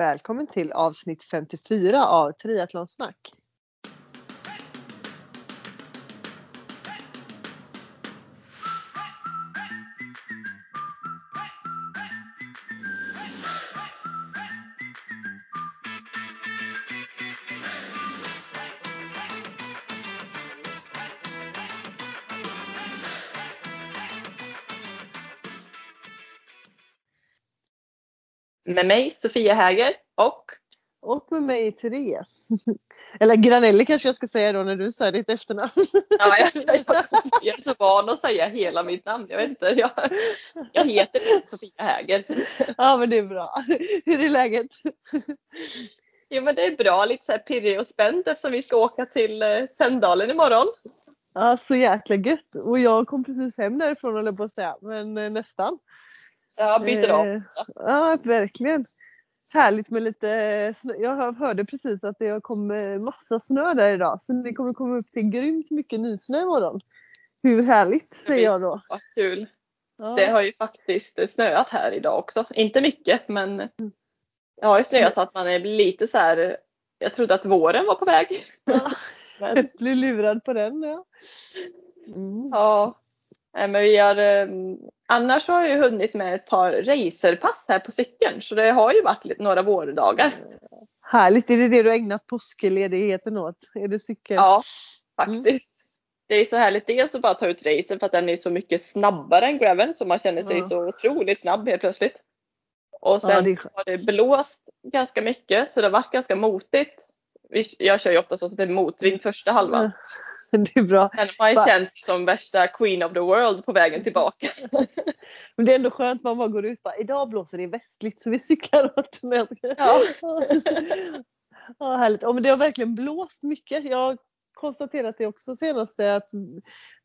Välkommen till avsnitt 54 av Triathlonsnack. Med mig Sofia Häger och Och med mig Therese. Eller Granelli kanske jag ska säga då när du säger ditt efternamn. ja, jag, jag, jag är så van att säga hela mitt namn. Jag vet inte, jag, jag heter Sofia Häger. Ja men det är bra. Hur är läget? Jo men det är bra, lite så här pirrig och spänd eftersom vi ska åka till eh, Tänndalen imorgon. Ja så jäkla gött. Och jag kom precis hem därifrån jag på att säga. Men eh, nästan. Jag byter av. Eh, Ja verkligen. Härligt med lite snö. Jag hörde precis att det kommer massa snö där idag. Så det kommer komma upp till grymt mycket nysnö imorgon. Hur härligt säger jag då. Vad kul. Ja. Det har ju faktiskt snöat här idag också. Inte mycket men det har ju snöat så att man är lite så här. Jag trodde att våren var på väg. Ja. Men, Blir lurad på den ja. Mm. ja. Nej, men vi har, eh, annars har jag ju hunnit med ett par racerpass här på cykeln så det har ju varit några vårdagar. Härligt, är det det du har ägnat påskledigheten åt? Är det cykel? Ja, faktiskt. Det är så härligt dels att bara ta ut racen för att den är så mycket snabbare än graveln så man känner sig Ja. så otroligt snabb helt plötsligt. Och sen Ja, det har det blåst ganska mycket så det har varit ganska motigt. Jag kör ju ofta så att det är motvind första halvan. Det är bra. Sen har man ju känt som värsta queen of the world på vägen tillbaka. Men det är ändå skönt man bara går ut bara, idag blåser det västligt så vi cyklar åt. Ja. ja, härligt. Ja, men det har verkligen blåst mycket. Jag konstaterat det också senaste att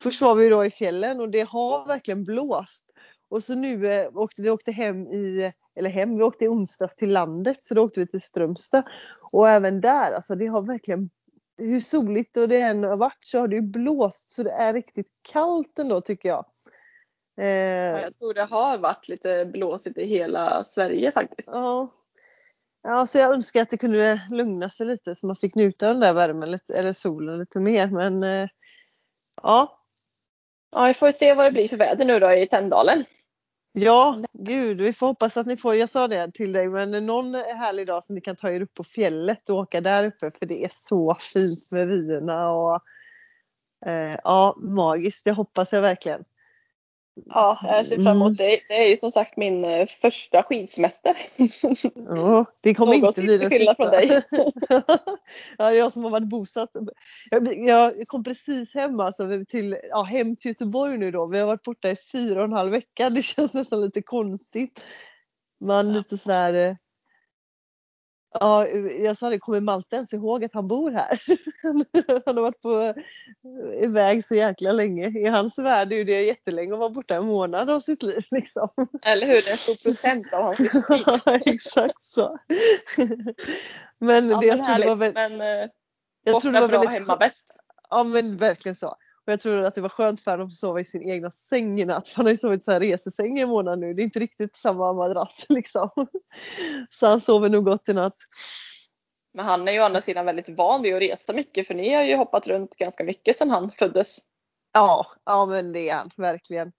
först var vi då i fjällen och det har verkligen blåst. Och så nu eh, åkte vi åkte hem i, eller hem, vi åkte i onsdags till landet så då åkte vi till Strömstad. Och även där, alltså det har verkligen hur soligt och det än har varit så har det ju blåst så det är riktigt kallt ändå tycker jag. Eh, Ja, Jag tror det har varit lite blåsigt i hela Sverige faktiskt. Ja. Ja, så jag önskar att det kunde lugna sig lite så man fick njuta av den där värmen lite, eller solen lite mer. Men eh, ja, Ja, vi får se vad det blir för väder nu då i Tänndalen. Ja, gud, vi får hoppas att ni får, jag sa det till dig, men någon härlig dag så ni kan ta er upp på fjället och åka där uppe för det är så fint med vyerna och eh, ja, magiskt, det hoppas jag verkligen. Ja, jag ser fram Mm. emot det. Det är ju som sagt min eh, första skidsemester. Ja, det kommer inte bli den sista. från dig. ja, jag som har varit bosatt. Jag, jag kom precis hem, alltså, till, ja, hem till Göteborg nu då. Vi har varit borta i fyra och en halv vecka. Det känns nästan lite konstigt. Man Ja. lite sådär. Ja, jag sa det, kommer Malte ens ihåg att han bor här? han har varit på eh, iväg så jäkla länge. I hans värld är det jättelänge att vara borta en månad av sitt liv. Liksom. Eller hur? Det är en stor procent av hans livstid. Ja, exakt så. men Ja, det, jag tror det var härligt. väl, Men eh, jag borta tror det var bra, väldigt hemma bäst. Ja men verkligen så. Och jag tror att det var skönt för honom att sova i sin egna säng i natt. Han har ju sovit så här resesäng i en månad nu. Det är inte riktigt samma madrass liksom. Så han sover nog gott i natt. Men han är ju å andra sidan väldigt van vid att resa mycket för ni har ju hoppat runt ganska mycket sedan han föddes. Ja, ja men det är han verkligen.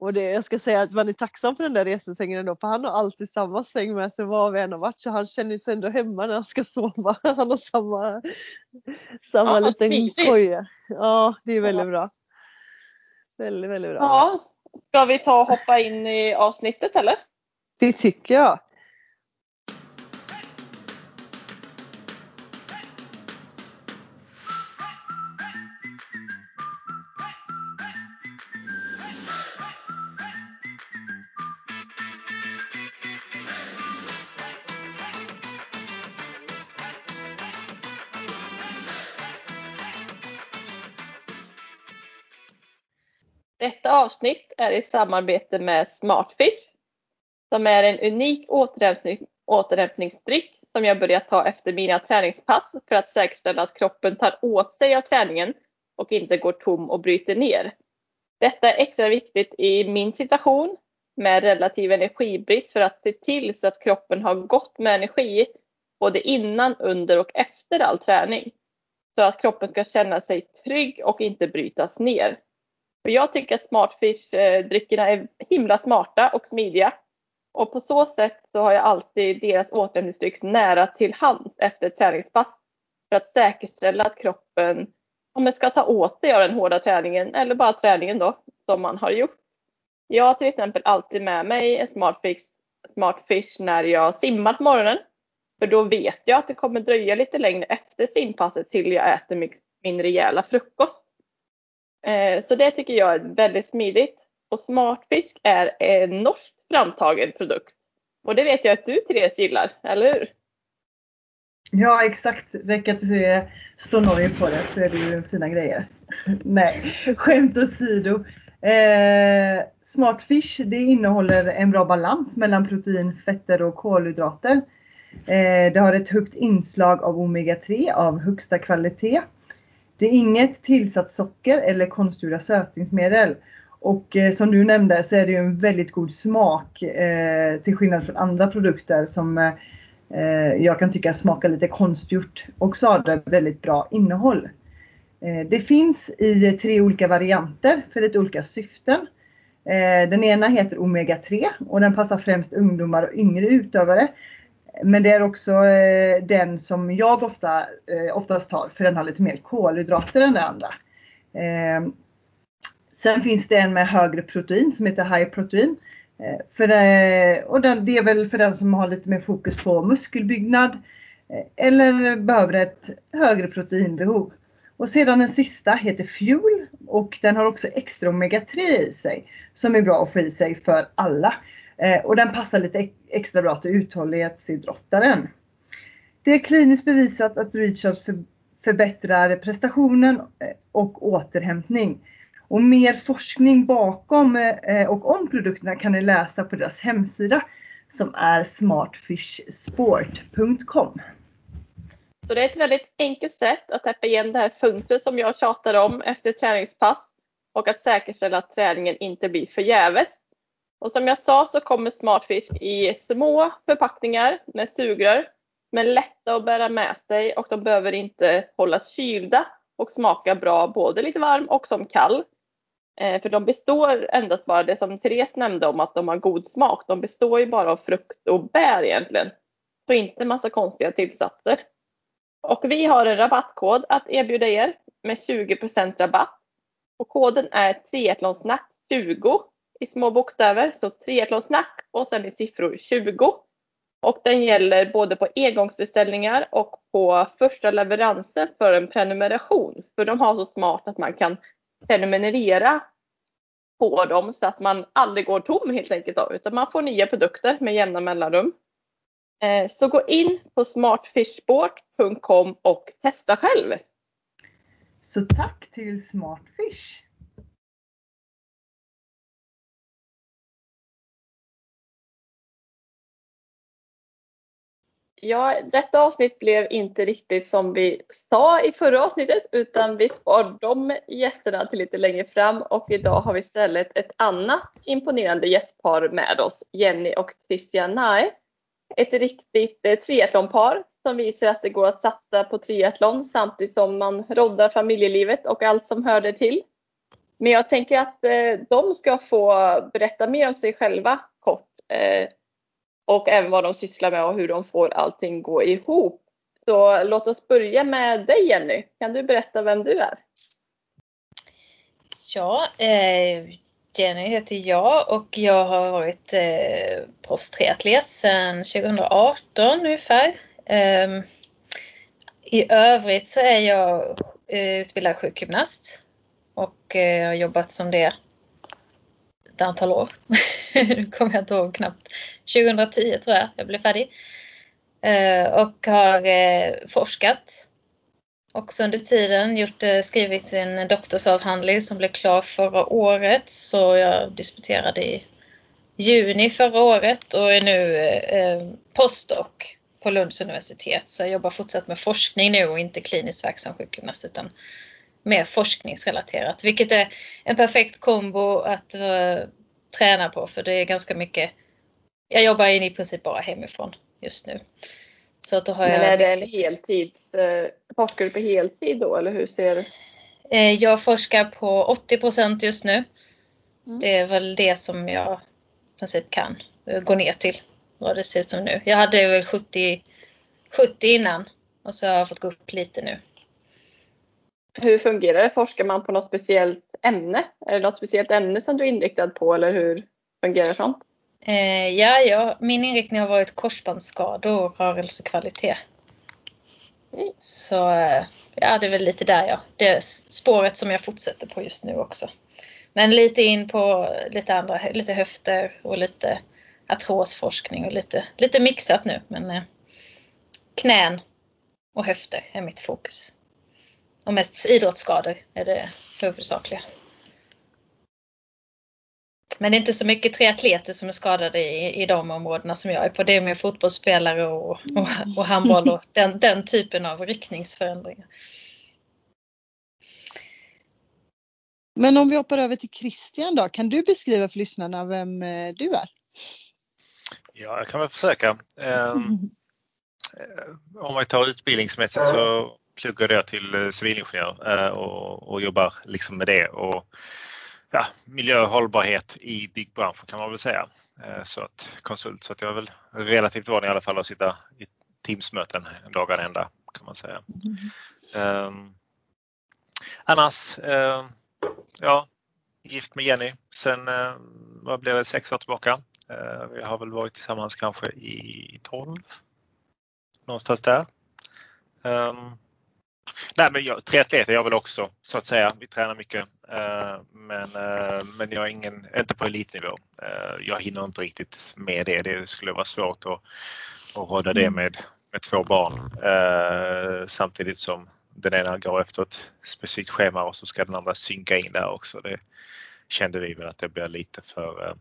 Och det, jag ska säga att man är tacksam för den där resesängen ändå för han har alltid samma säng med sig var vi än har varit så han känner sig ändå hemma när han ska sova. Han har samma, samma Ja, liten smidigt. koja. Ja, det är väldigt Ja. bra. Väldigt, väldigt bra. Ja, ska vi ta och hoppa in i avsnittet eller? Det tycker jag. Detta avsnitt är i samarbete med Smartfish som är en unik återhämtning, återhämtningsdryck som jag börjat ta efter mina träningspass för att säkerställa att kroppen tar åt sig av träningen och inte går tom och bryter ner. Detta är extra viktigt i min situation med relativ energibrist för att se till så att kroppen har gott med energi både innan, under och efter all träning. Så att kroppen ska känna sig trygg och inte brytas ner. För jag tycker att Smartfish-dryckerna eh, är himla smarta och smidiga. Och på så sätt så har jag alltid deras återhämtningsdryck nära till hands efter ett träningspass. För att säkerställa att kroppen om man ska ta åt sig av den hårda träningen eller bara träningen då som man har gjort. Jag har till exempel alltid med mig en Smartfish, Smartfish när jag simmar på morgonen. För då vet jag att det kommer dröja lite längre efter simpasset till jag äter min, min rejäla frukost. Eh, så det tycker jag är väldigt smidigt. Och Smartfisk är en norsk framtagen produkt. Och det vet jag att du Therese gillar, eller hur? Ja exakt, räcker att det står Norge på det så är det ju fina grejer. Nej, skämt åsido. Eh, Smartfish det innehåller en bra balans mellan protein, fetter och kolhydrater. Eh, det har ett högt inslag av omega-3 av högsta kvalitet. Det är inget tillsatt socker eller konstgjorda sötningsmedel. Och eh, som du nämnde så är det ju en väldigt god smak eh, till skillnad från andra produkter som eh, jag kan tycka smakar lite konstgjort. Och så har det väldigt bra innehåll. Eh, det finns i tre olika varianter för lite olika syften. Eh, den ena heter Omega 3 och den passar främst ungdomar och yngre utövare. Men det är också eh, den som jag ofta, eh, oftast tar för den har lite mer kolhydrater än den andra. Ehm, sen finns det en med högre protein som heter High Protein. Eh, för det, och den, det är väl för den som har lite mer fokus på muskelbyggnad eller behöver ett högre proteinbehov. Och sedan den sista heter Fuel och den har också extra omega-3 i sig som är bra att få i sig för alla. Eh, och den passar lite extra bra till uthållighetsidrottaren. Det är kliniskt bevisat att Recharge för, förbättrar prestationen eh, och återhämtning. Och mer forskning bakom eh, eh, och om produkterna kan ni läsa på deras hemsida som är smartfishsport.com. Så det är ett väldigt enkelt sätt att täppa igen det här fönstret som jag tjatar om efter träningspass och att säkerställa att träningen inte blir förgäves. Och som jag sa så kommer Smartfish i små förpackningar med sugrör men lätta att bära med sig och de behöver inte hållas kylda och smaka bra både lite varm och som kall. Eh, för de består endast bara, det som Therese nämnde om att de har god smak, de består ju bara av frukt och bär egentligen. Så inte massa konstiga tillsatser. Och vi har en rabattkod att erbjuda er med 20% rabatt. Och koden är triathlonsnack20 i små bokstäver. Så triathlonsnack och sen i siffror 20. Och den gäller både på engångsbeställningar och på första leveransen för en prenumeration. För de har så smart att man kan prenumerera på dem så att man aldrig går tom helt enkelt. Då, utan man får nya produkter med jämna mellanrum. Eh, så gå in på smartfishsport.com och testa själv. Så tack till Smartfish! Ja, detta avsnitt blev inte riktigt som vi sa i förra avsnittet utan vi spar de gästerna till lite längre fram. Och idag har vi istället ett annat imponerande gästpar med oss, Jenny och Christian Nae. Ett riktigt eh, triathlonpar som visar att det går att satsa på triathlon samtidigt som man roddar familjelivet och allt som hör det till. Men jag tänker att eh, de ska få berätta mer om sig själva kort. Eh, och även vad de sysslar med och hur de får allting gå ihop. Så låt oss börja med dig Jenny. Kan du berätta vem du är? Ja, eh, Jenny heter jag och jag har varit eh, proffstriatlet sedan 2018 ungefär. Eh, I övrigt så är jag eh, utbildad sjukgymnast och eh, har jobbat som det ett antal år. nu kommer jag inte ihåg knappt. 2010 tror jag jag blev färdig. Eh, och har eh, forskat också under tiden gjort, eh, skrivit en doktorsavhandling som blev klar förra året. Så jag disputerade i juni förra året och är nu postdoc på Lunds universitet. Så jag jobbar fortsatt med forskning nu och inte kliniskt verksam sjukgymnast utan mer forskningsrelaterat. Vilket är en perfekt kombo att träna på för det är ganska mycket. Jag jobbar i princip bara hemifrån just nu. Så att då har Men jag är det en heltids, eh, forskar du på heltid då eller hur ser det Eh, Jag forskar på 80% just nu. Mm. Det är väl det som jag i princip kan eh, gå ner till vad det ser ut som nu. Jag hade väl 70, 70 innan och så har jag fått gå upp lite nu. Hur fungerar det? Forskar man på något speciellt ämne? Är det något speciellt ämne som du är inriktad på eller hur fungerar sånt? Eh, ja, ja, min inriktning har varit korsbandsskador och rörelsekvalitet. Mm. Så eh, ja, det är väl lite där jag, det är spåret som jag fortsätter på just nu också. Men lite in på lite andra, lite höfter och lite artrosforskning och lite, lite mixat nu. Men eh, knän och höfter är mitt fokus. Och mest idrottsskador är det huvudsakliga. Men det är inte så mycket triatleter som är skadade i, i de områdena som jag är på. Det är mer fotbollsspelare och, och, och handboll och den, den typen av riktningsförändringar. Men om vi hoppar över till Christian då. Kan du beskriva för lyssnarna vem eh, du är? Ja, jag kan väl försöka. Ehm, eh, Om man tar utbildningsmässigt så pluggade jag till eh, civilingenjör och, och jobbar liksom med det. Och, ja, miljö och hållbarhet i byggbranschen kan man väl säga. Eh, så att konsult, så att jag är väl relativt van i alla fall att sitta i Teamsmöten dagarna ända kan man säga. Ehm, annars, uh, ja, gift med Jenny sen, uh, vad blir det, sex år tillbaka. Uh, Vi har väl varit tillsammans kanske i 12. Någonstans där. Um, nej men jag, triatlet är jag väl också så att säga. Vi tränar mycket. eh, men, eh, men jag är ingen, inte på elitnivå. Eh, jag hinner inte riktigt med det. Det skulle vara svårt att, att råda det med, med två barn. Eh, samtidigt som den ena går efter ett specifikt schema och så ska den andra synka in där också. Det kände vi väl att det blir lite för eh,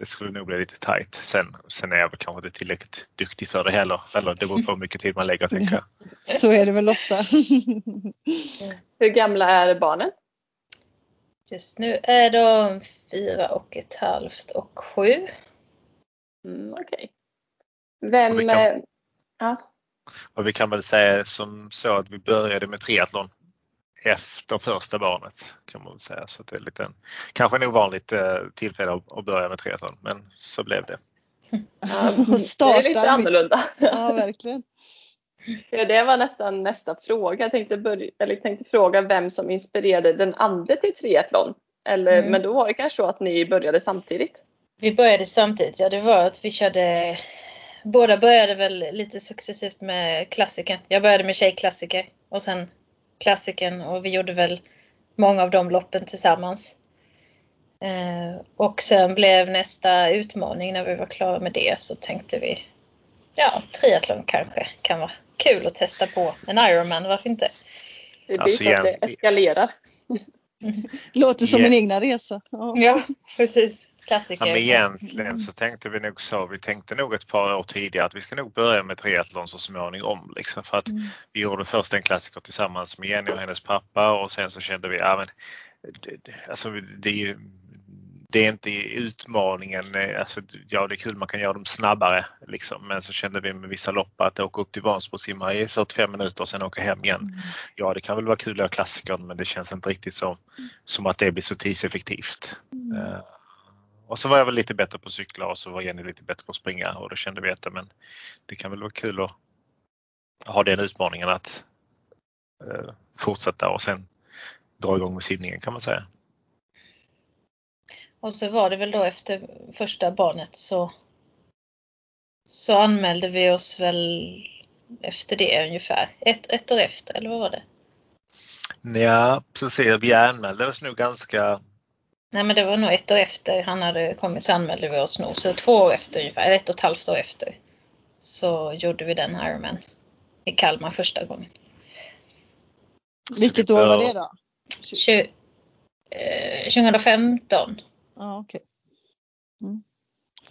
det skulle nog bli lite tajt. Sen, sen är jag väl kanske inte tillräckligt duktig för det heller. Eller det beror på hur mycket tid man lägger tänker jag. Så är det väl ofta. Hur gamla är barnen? Just nu är de fyra och ett halvt och sju. Mm, Okej. Vem... Och vi kan- eh, Ja. Och vi kan väl säga som så att vi började med triathlon efter första barnet kan man väl säga. Så det är lite en, kanske en ovanligt eh, tillfälle att, börja med triathlon men så blev det. Ja, det är lite annorlunda. Ja, verkligen. Ja, det var nästan nästa fråga. Jag tänkte, börja, eller jag tänkte fråga vem som inspirerade den andra till triathlon. Eller, Mm. Men då var det kanske så att ni började samtidigt. Vi började samtidigt, ja det var att vi körde Båda började väl lite successivt med klassiken. Jag började med tjejklassiker och sen klassiken och vi gjorde väl många av de loppen tillsammans. Eh, och sen blev nästa utmaning när vi var klara med det så tänkte vi ja, triathlon kanske kan vara kul att testa på en Ironman, varför inte? Det blir Alltså, så att det eskalerar. Låter som Ja. en egna resa. Ja. Ja, precis. Klassiker. Ja, men egentligen så tänkte vi nog så. Vi tänkte nog ett par år tidigare att vi ska nog börja med triathlon så småningom. Liksom, för att Mm. vi gjorde först en klassiker tillsammans med Jenny och hennes pappa och sen så kände vi ja, men, det, det, alltså, det är ju det är inte utmaningen. Alltså, ja, det är kul man kan göra dem snabbare. Liksom. Men så kände vi med vissa lopp att åka upp till Vansbro och simma i 45 minuter och sen åka hem igen. Ja, det kan väl vara kul att göra klassikern men det känns inte riktigt så, som att det blir så tidseffektivt. Eh, och så var jag väl lite bättre på att cykla och så var Jenny lite bättre på att springa och då kände vi att men, det kan väl vara kul att ha den utmaningen att eh, fortsätta och sen dra igång med simningen kan man säga. Och så var det väl då efter första barnet så, så anmälde vi oss väl efter det ungefär. Ett, ett år efter, eller vad var det? Ja, precis. Vi anmälde oss nog ganska Nej men det var nog ett år efter han hade kommit så anmälde vi oss nog. Så två år efter ungefär, eller ett och ett halvt år efter. Så gjorde vi den Ironman i Kalmar första gången. Vilket år det var det då? Tju, eh, 2015. Ja, okej.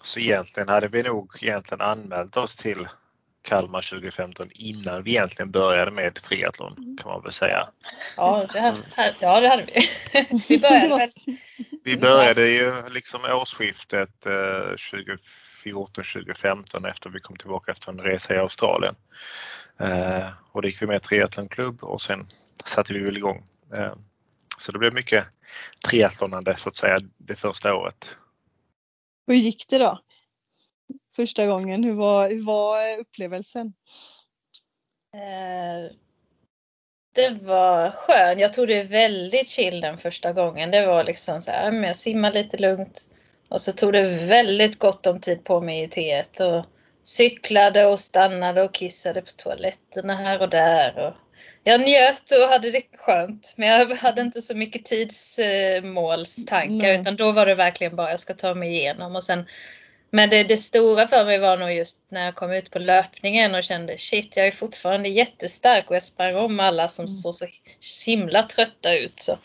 Så egentligen hade vi nog egentligen anmält oss till Kalmar 2015 innan vi egentligen började med triathlon kan man väl säga. Ja, det hade, ja, det hade vi. vi började, vi började ju liksom årsskiftet 2014-2015 efter vi kom tillbaka efter en resa i Australien. Och då gick vi med triathlonklubb och sen satte vi väl igång. Så det blev mycket triathlonande så att säga det första året. Hur gick det då? Första gången, hur var, hur var upplevelsen? Eh, det var skön. Jag tog det väldigt chill den första gången. Det var liksom så här, jag simmade lite lugnt. Och så tog det väldigt gott om tid på mig i T1 och cyklade och stannade och kissade på toaletterna här och där. Och jag njöt och hade det skönt. Men jag hade inte så mycket tidsmålstankar utan då var det verkligen bara jag ska ta mig igenom. Och sen, men det, det stora för mig var nog just när jag kom ut på löpningen och kände shit jag är fortfarande jättestark och jag sprang om alla som mm. såg så himla trötta ut. Så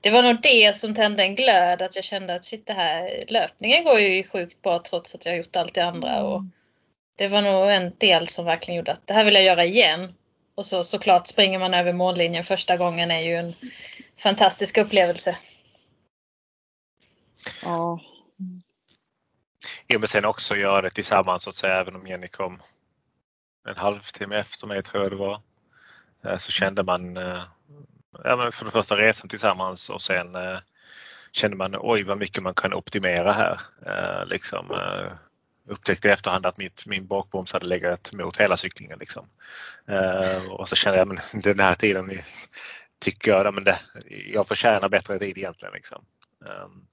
det var nog det som tände en glöd att jag kände att shit det här löpningen går ju sjukt bra trots att jag har gjort allt det andra. Och mm. det var nog en del som verkligen gjorde att det här vill jag göra igen. Och så såklart springer man över mållinjen första gången är ju en fantastisk upplevelse. Ja. Ja men sen också göra det tillsammans så att säga även om Jenny kom en halvtimme efter mig tror jag det var. Eh, så kände man eh, ja, men för det första resan tillsammans och sen eh, kände man oj vad mycket man kan optimera här. Liksom, upptäckte i efterhand att mitt, min bakbroms hade legat mot hela cyklingen. Liksom. Uh, och så kände jag men den här tiden tycker jag men det, jag förtjänar bättre tid egentligen. Liksom. Um,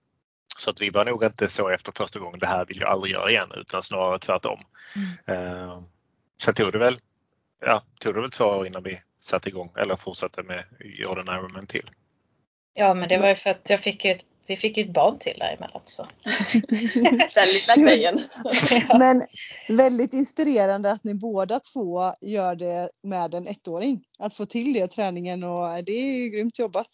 så att vi var nog inte så efter första gången, det här vill jag aldrig göra igen utan snarare tvärtom. Mm. Uh, sen tog det väl ja, tog det väl två år innan vi satte igång eller fortsatte med Jordan Ironman till. Ja men det var ju för att jag fick ett vi fick ju ett barn till däremellan. Så. Den lilla grejen. Men väldigt inspirerande att ni båda två gör det med en ettåring. Att få till det träningen och det är ju grymt jobbat.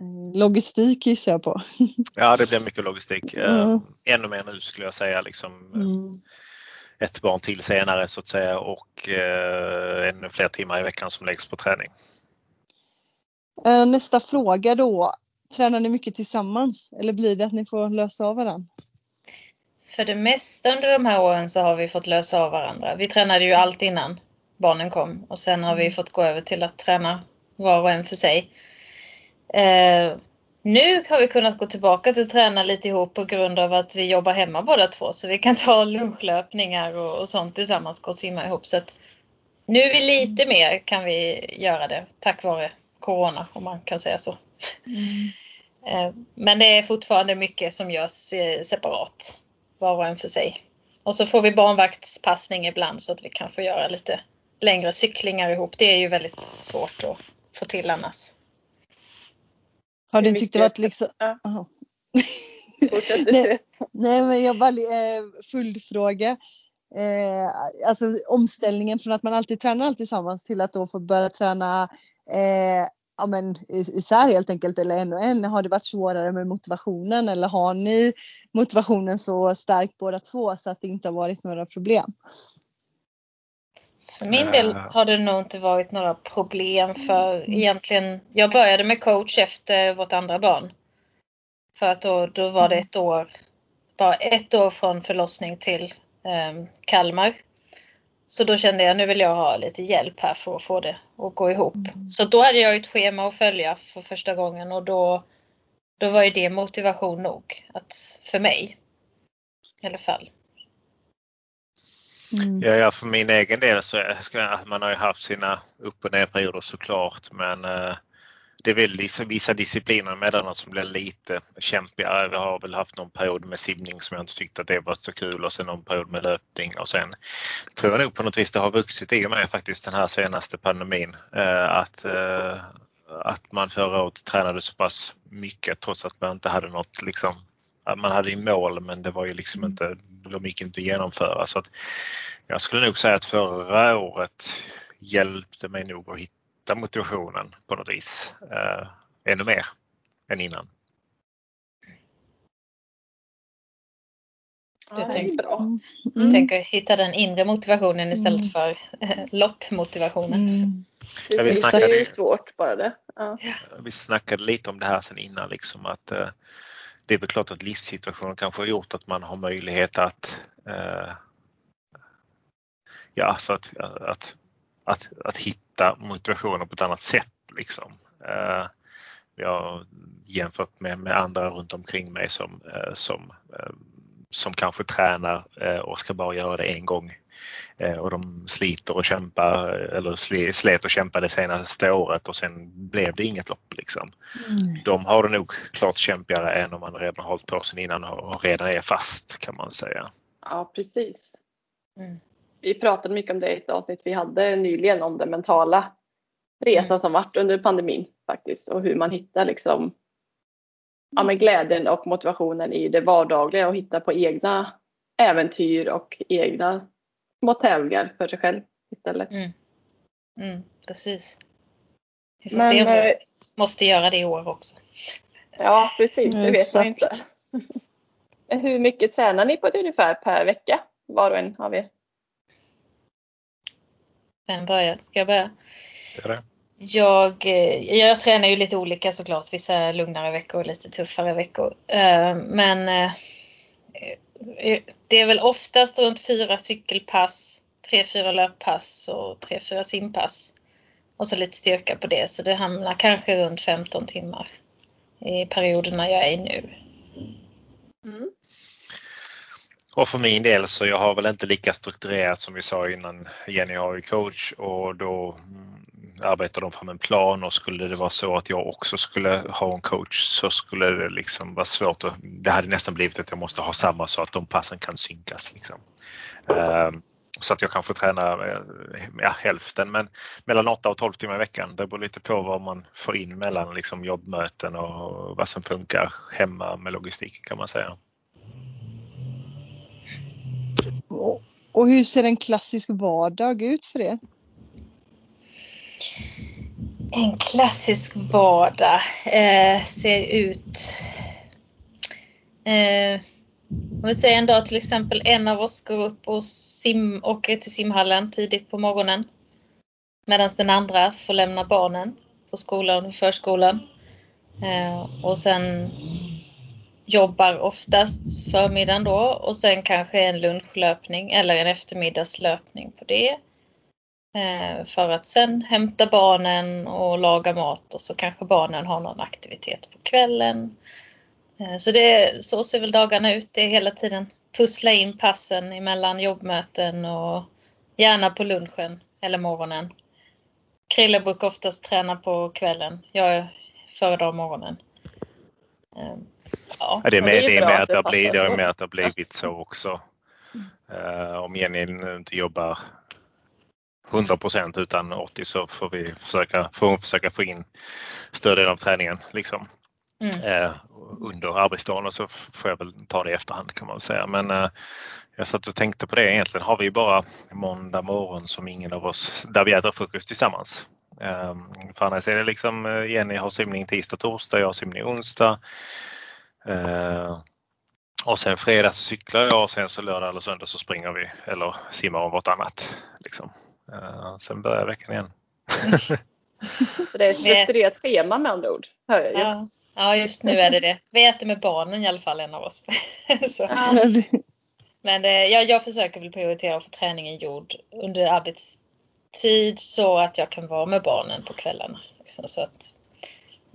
Mm, logistik gissar jag på. Ja det blir mycket logistik. Mm. Ännu mer nu skulle jag säga. Liksom, mm. Ett barn till senare så att säga och eh, ännu fler timmar i veckan som läggs på träning. Eh, nästa fråga då. Tränar ni mycket tillsammans eller blir det att ni får lösa av varandra? För det mesta under de här åren så har vi fått lösa av varandra. Vi tränade ju allt innan barnen kom och sen har vi mm. fått gå över till att träna var och en för sig. Eh, nu har vi kunnat gå tillbaka till att träna lite ihop på grund av att vi jobbar hemma båda två så vi kan ta lunchlöpningar och, och sånt tillsammans, gå och simma ihop. Så att nu är vi lite mer kan vi göra det tack vare Corona om man kan säga så. Mm. Eh, men det är fortfarande mycket som görs eh, separat, var och en för sig. Och så får vi barnvaktspassning ibland så att vi kan få göra lite längre cyklingar ihop. Det är ju väldigt svårt att få till annars. Har du tyckt det varit liksom... Ja. nej, nej, men jag bara eh, följdfråga. Eh, alltså omställningen från att man alltid tränar allt tillsammans till att då få börja träna eh, ja, men, isär helt enkelt eller en och en? Har det varit svårare med motivationen eller har ni motivationen så stark båda två så att det inte har varit några problem? För min del har det nog inte varit några problem för egentligen, jag började med coach efter vårt andra barn. För att då, då var det ett år, bara ett år från förlossning till um, Kalmar. Så då kände jag nu vill jag ha lite hjälp här för att få det att gå ihop. Så då hade jag ett schema att följa för första gången och då, då var ju det motivation nog att, för mig. I alla fall. Mm. Ja, ja, för min egen del så är, man har ju haft sina upp och ner såklart men eh, det är väl vissa, vissa discipliner emellanåt som blir lite kämpigare. Vi har väl haft någon period med simning som jag inte tyckte att det var så kul och sen någon period med löpning och sen tror jag nog på något vis det har vuxit i och med faktiskt den här senaste pandemin. Eh, att, eh, att man förra året tränade så pass mycket trots att man inte hade något liksom man hade i mål men det var ju liksom inte, de gick inte att genomföra. Så att jag skulle nog säga att förra året hjälpte mig nog att hitta motivationen på något vis eh, ännu mer än innan. Ja, det är bra. Mm. Jag tänker hitta den inre motivationen istället Mm. för eh, loppmotivationen. Mm. Ja, vi Precis, det är ju svårt bara det. Ja. Vi snackade lite om det här sen innan liksom att eh, det är väl klart att livssituationen kanske har gjort att man har möjlighet att eh, ja, så att, att, att, att hitta motivationen på ett annat sätt. Liksom. Eh, jag har jämfört med, med andra runt omkring mig som, eh, som, eh, som kanske tränar eh, och ska bara göra det en gång. Eh, och de sliter och kämpar eller slet och kämpade det senaste året och sen blev det inget lopp. Liksom. Mm. De har det nog klart kämpigare än om man redan har hållit på sen innan och redan är fast kan man säga. ja, precis. Mm. Vi pratade mycket om det i ett avsnitt vi hade nyligen om den mentala resan Mm. som varit under pandemin faktiskt och hur man hittar liksom ja, men glädjen och motivationen i det vardagliga och hitta på egna äventyr och egna små tävlingar för sig själv istället. Mm. Mm, precis. Vi får Men, se om eh, vi måste göra det i år också. Ja, precis. Det vet man inte. Hur mycket tränar ni på ett ungefär per vecka? Var och en av er. Vem börjar? Ska jag börja? Det. Jag, eh, jag tränar ju lite olika såklart. Vissa lugnare veckor och lite tuffare veckor. Eh, Men eh, eh, det är väl oftast runt fyra cykelpass, tre, fyra löppass och tre, fyra simpass. Och så lite styrka på det. Så det hamnar kanske runt 15 timmar i perioderna jag är i nu. Mm. Och för min del så jag har väl inte lika strukturerat som vi sa innan. Jenny har ju coach och då arbetar de fram en plan och skulle det vara så att jag också skulle ha en coach så skulle det liksom vara svårt. Att, det hade nästan blivit att jag måste ha samma så att de passen kan synkas. Liksom. Ehm, så att jag kanske tränar eh, ja, hälften men mellan 8 och 12 timmar i veckan. Det beror lite på vad man får in mellan liksom, jobbmöten och vad som funkar hemma med logistiken kan man säga. Och hur ser en klassisk vardag ut för er? En klassisk vardag eh, ser ut... Eh, om vi säger en dag till exempel, en av oss går upp och sim, åker till simhallen tidigt på morgonen. Medan den andra får lämna barnen på skolan och förskolan. Eh, och sen jobbar oftast förmiddagen då och sen kanske en lunchlöpning eller en eftermiddagslöpning på det. Eh, För att sen hämta barnen och laga mat och så kanske barnen har någon aktivitet på kvällen. Eh, Så, det, så ser väl dagarna ut. Det är hela tiden pussla in passen emellan jobbmöten och gärna på lunchen eller morgonen. Krille brukar oftast träna på kvällen. Jag föredrar morgonen. Eh, Ja, det är med, det är med att det blivit, det är med att det har blivit så också. Eh, om Jenny inte jobbar 100% utan 80 så får vi försöka, får försöka få in större delen av träningen liksom, mm, eh, under arbetsdagen och så får jag väl ta det i efterhand kan man säga. Men eh, jag satt och tänkte på det egentligen har vi bara måndag morgon som ingen av oss, där vi äter frukost tillsammans. Eh, för annars är det liksom eh, Jenny har simning tisdag, torsdag, jag har simning onsdag. Eh, och sen fredag så cyklar jag och sen så lördag eller söndag så springer vi eller simmar om vartannat. Liksom. Eh, sen börjar veckan igen. Det är ett strukturerat schema med andra ord. Hör jag ju. ja, ja, just nu är det det. Vi äter med barnen i alla fall, en av oss. Men eh, jag, jag försöker väl prioritera att få träningen gjord under arbetstid så att jag kan vara med barnen på kvällarna. Liksom, så att,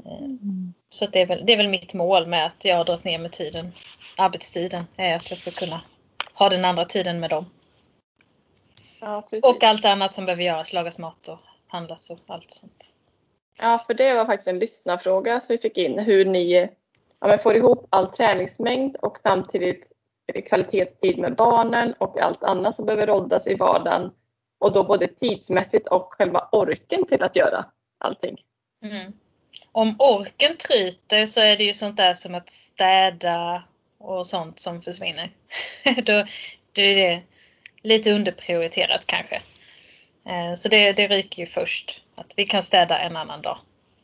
eh, så att det, är väl, det är väl mitt mål med att jag har dragit ner med tiden. Arbetstiden är att jag ska kunna ha den andra tiden med dem. Ja. Och allt annat som behöver göras, lagas mat och handlas och allt sånt. Ja, för det var faktiskt en lyssnarfråga som vi fick in. Hur ni ja, får ihop all träningsmängd och samtidigt kvalitetstid med barnen och allt annat som behöver roddas i vardagen. Och då både tidsmässigt och själva orken till att göra allting. Mm. Om orken tryter så är det ju sånt där som att städa och sånt som försvinner. då, då är det lite underprioriterat kanske. Eh, så det, det ryker ju först. Att vi kan städa en annan dag.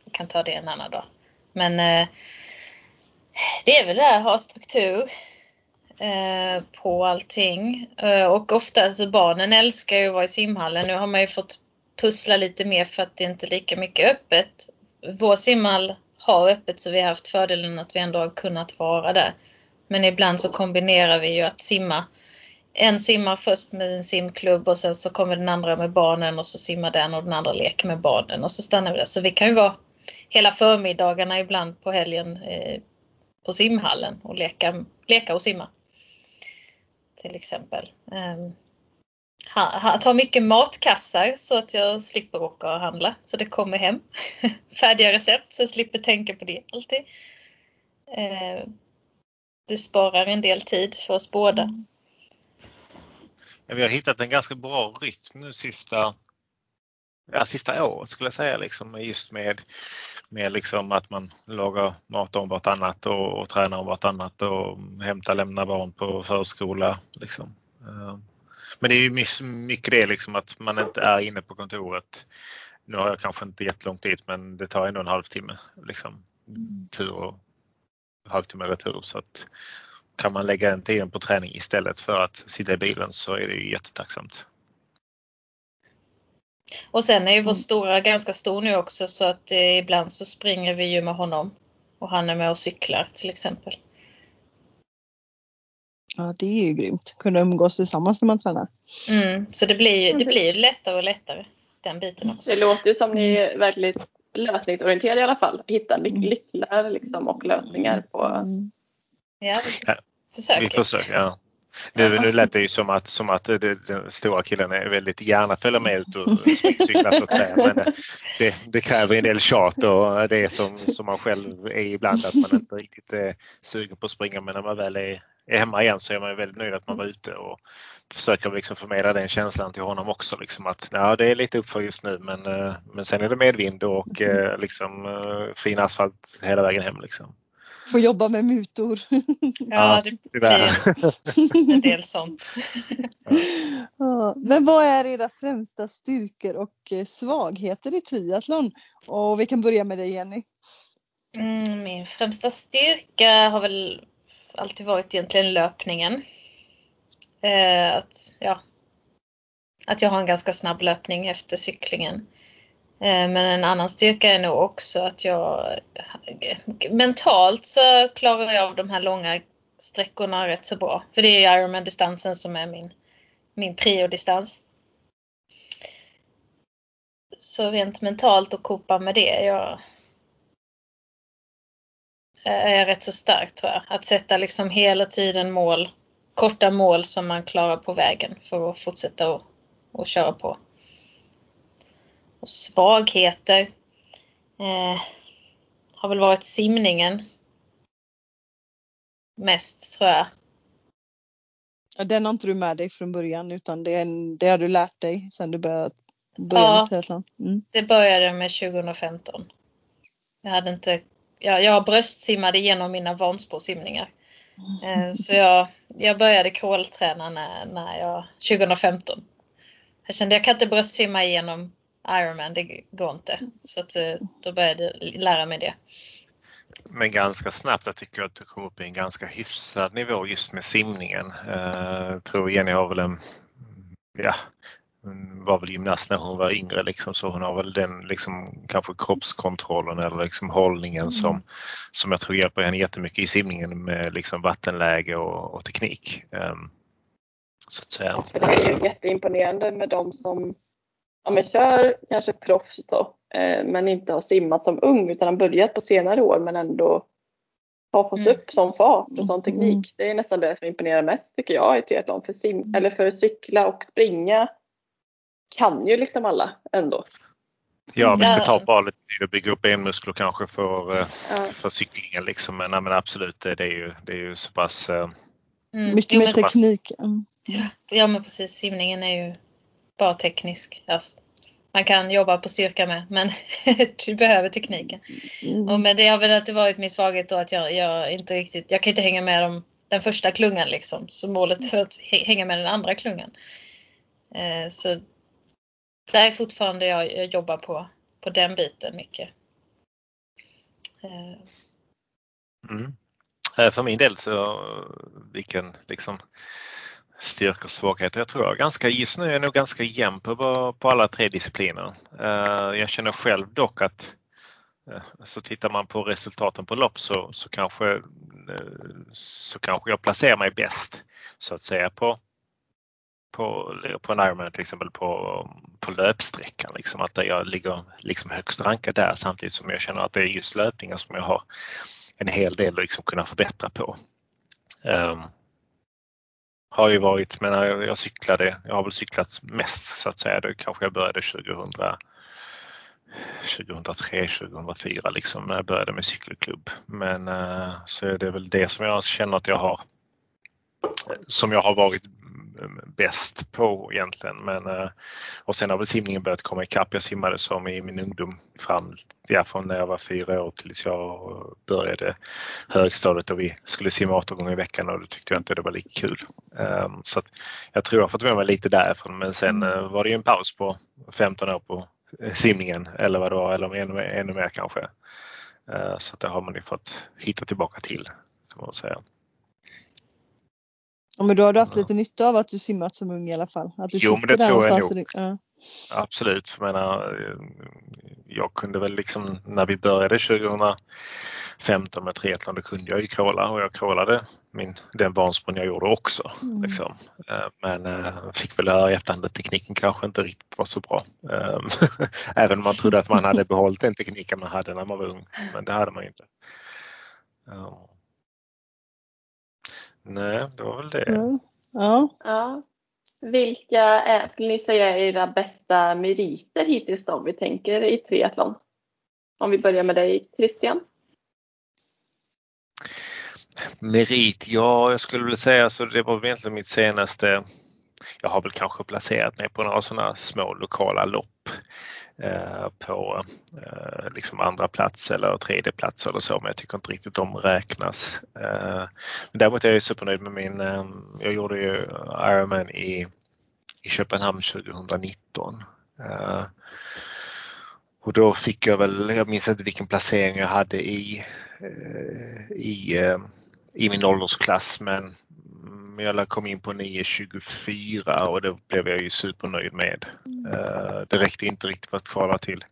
Vi kan ta det en annan dag. Men eh, det är väl det här, ha struktur. Eh, på allting. Och ofta, alltså barnen älskar ju att vara i simhallen. Nu har man ju fått pussla lite mer för att det inte är lika mycket öppet. Vår simhall har öppet så vi har haft fördelen att vi ändå har kunnat vara där. Men ibland så kombinerar vi ju att simma. En simmar först med en simklubb och sen så kommer den andra med barnen och så simmar den och den andra leker med barnen och så stannar vi där. Så vi kan ju vara hela förmiddagarna ibland på helgen eh, på simhallen och leka, leka och simma. Till exempel. Eh, att ha mycket matkassar så att jag slipper åka och handla. Så det kommer hem färdiga recept så jag slipper tänka på det alltid. Eh, det sparar en del tid för oss båda. Mm. Vi har hittat en ganska bra rytm nu sista, ja, sista året skulle jag säga liksom just med, med liksom att man lagar mat om vartannat och, och tränar om vartannat och hämtar lämnar barn på förskola. Liksom. Eh, men det är mycket det liksom att man inte är inne på kontoret. Nu har jag kanske inte jättelångt dit men det tar ändå en halvtimme liksom, tur och halvtimme retur. Så att kan man lägga den tiden på träning istället för att sitta i bilen så är det ju jättetacksamt. Och sen är ju vår mm. stora ganska stor nu också så att eh, ibland så springer vi ju med honom. Och han är med och cyklar till exempel. Ja det är ju grymt. Kunna umgås tillsammans när man tränar. Mm, så det blir, det blir lättare och lättare. Den biten också. Det låter ju som ni är verkligen lösningsorienterade i alla fall. Hitta nycklar liksom, och lösningar på... Mm. Ja, försöker. Vi försöker, ja. Nu, nu lät det ju som att, som att det, den stora killen är väldigt gärna följer med ut och cyklar så säga. Men det, det, kräver en del tjat och det är som, som man själv är ibland att man inte riktigt är sugen på att springa men när man väl är, är hemma igen så är man väldigt nöjd att man var ute och försöker liksom förmedla den känslan till honom också. Liksom att ja, det är lite uppför just nu men, men sen är det medvind och liksom fin asfalt hela vägen hem. Liksom få jobba med mutor. Ja, det blir en del sånt. Men vad är era främsta styrkor och svagheter i triathlon? Och vi kan börja med dig Jenny. Mm, min främsta styrka har väl alltid varit egentligen löpningen. Eh, att, ja, att jag har en ganska snabb löpning efter cyklingen. Eh, men en annan styrka är nog också att jag mentalt så klarar jag av de här långa sträckorna rätt så bra. För det är Ironman-distansen som är min, min priodistans. Så rent mentalt och kopa med det, jag är rätt så stark tror jag. Att sätta liksom hela tiden mål, korta mål som man klarar på vägen för att fortsätta och, och köra på och svagheter eh, har väl varit simningen. Mest tror jag. Ja, den har inte du med dig från början utan det, det har du lärt dig sen du började, började ja, triathlon? Mm. det började med 2015. Jag hade inte, jag, jag bröstsimmade igenom mina Vansbrosimningar. Eh, så jag, jag började crawlträna när, när jag, 2015. Jag kände jag kan inte bröstsimma igenom Ironman, det går inte. Så att, eh, då började jag lära mig det. Men ganska snabbt, jag tycker att du kom upp i en ganska hyfsad nivå just med simningen. Jag eh, tror Jenny har väl en, ja, hon var väl gymnast när hon var yngre liksom, så hon har väl den liksom, kanske kroppskontrollen eller liksom hållningen mm. som, som jag tror hjälper henne jättemycket i simningen med liksom vattenläge och, och teknik. Um, så att säga. Det är ju jätteimponerande med de som ja, men kör kanske proffs då, eh, men inte har simmat som ung utan har börjat på senare år men ändå har fått mm. upp sån fart och sån teknik. Mm. Det är nästan det som imponerar mest tycker jag i triathlon. För, sim, mm. eller för att cykla och springa kan ju liksom alla ändå. Ja, visst det tar bara lite tid att bygga upp benmuskler kanske för, eh, ja. för cyklingen liksom. Men, men absolut, det är ju, det är ju så pass... Eh, mm. Mycket mer teknik. Mm. Ja men precis, simningen är ju bara teknisk. Alltså, man kan jobba på styrka med men du behöver tekniken. Mm. Och men det har väl alltid varit min svaghet då att jag, jag inte riktigt, jag kan inte hänga med dem, den första klungan liksom. Så målet är att hänga med den andra klungan. Eh, så det är fortfarande jag, jag jobbar på, på den biten mycket. Eh. Mm. Eh, för min del så vilken liksom styrkor och svagheter. Jag tror jag ganska, just nu är jag nog ganska jämn på, på alla tre discipliner. Eh, jag känner själv dock att eh, så tittar man på resultaten på lopp så, så, kanske, eh, så kanske jag placerar mig bäst så att säga på, på, på en Ironman till exempel på, på löpsträckan. Liksom, att jag ligger liksom högst rankad där samtidigt som jag känner att det är just löpningen som jag har en hel del att liksom kunna förbättra på. Um, har ju varit, men jag, jag cyklade, jag har väl cyklat mest så att säga. Det kanske jag började 2000, 2003, 2004 liksom när jag började med cykelklubb. Men eh, så är det väl det som jag känner att jag har som jag har varit bäst på egentligen. Men, eh, och sen har väl simningen börjat komma ikapp. Jag simmade som i min ungdom fram, ja, från när jag var fyra år tills jag började högstadiet och vi skulle simma åtta gånger i veckan och då tyckte jag inte det var lika kul. Ehm, så att jag tror jag har fått med mig lite därifrån men sen mm. eh, var det ju en paus på 15 år på simningen eller vad det var, eller ännu, ännu mer kanske. Eh, så att det har man ju fått hitta tillbaka till kan man säga. Ja, men då har du haft lite nytta av att du simmat som ung i alla fall? Att du jo, men det tror jag nog. Ja. Absolut. Jag, menar, jag kunde väl liksom när vi började 2015 med triathlon, då kunde jag ju kråla och jag krålade min, den bansprång jag gjorde också. Mm. Liksom. Eh, men äh, fick väl höra i efterhand att tekniken kanske inte riktigt var så bra. Ehm, även om man trodde att man hade behållit den tekniken man hade när man var ung. Men det hade man inte. Nej, det var väl det. Ja. ja. ja. Vilka är, skulle ni säga är era bästa meriter hittills då, om vi tänker i triathlon? Om vi börjar med dig Christian. Merit, ja jag skulle väl säga så det var egentligen mitt senaste jag har väl kanske placerat mig på några sådana små lokala lopp Mm. Eh, på eh, liksom andra plats eller tredje plats eller så men jag tycker inte riktigt de räknas. Eh, däremot är jag supernöjd med min, eh, jag gjorde ju Ironman i, i Köpenhamn 2019. Eh, och då fick jag väl, jag minns inte vilken placering jag hade i, i, i min åldersklass men jag kom in på 9.24 och det blev jag ju supernöjd med. Mm. Eh, det räckte inte riktigt för att kvala till,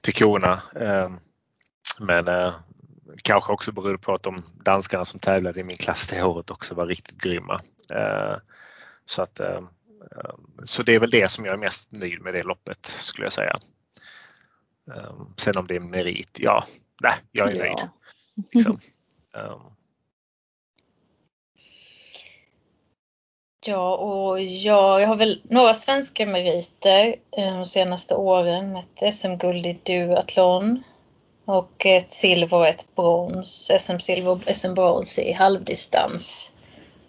till korna. Ehm, men eh, kanske också berodde på att de danskarna som tävlade i min klass det året också var riktigt grymma. Eh, så, att, så det är väl det som jag är mest nöjd med det loppet skulle jag säga. Ehm, sen om det är merit, ja, nej, jag är ja. nöjd. Liksom. Ja, och jag, jag har väl några svenska meriter eh, de senaste åren. Ett SM-guld i duathlon och ett silver och ett brons. SM-silver och SM-brons i halvdistans.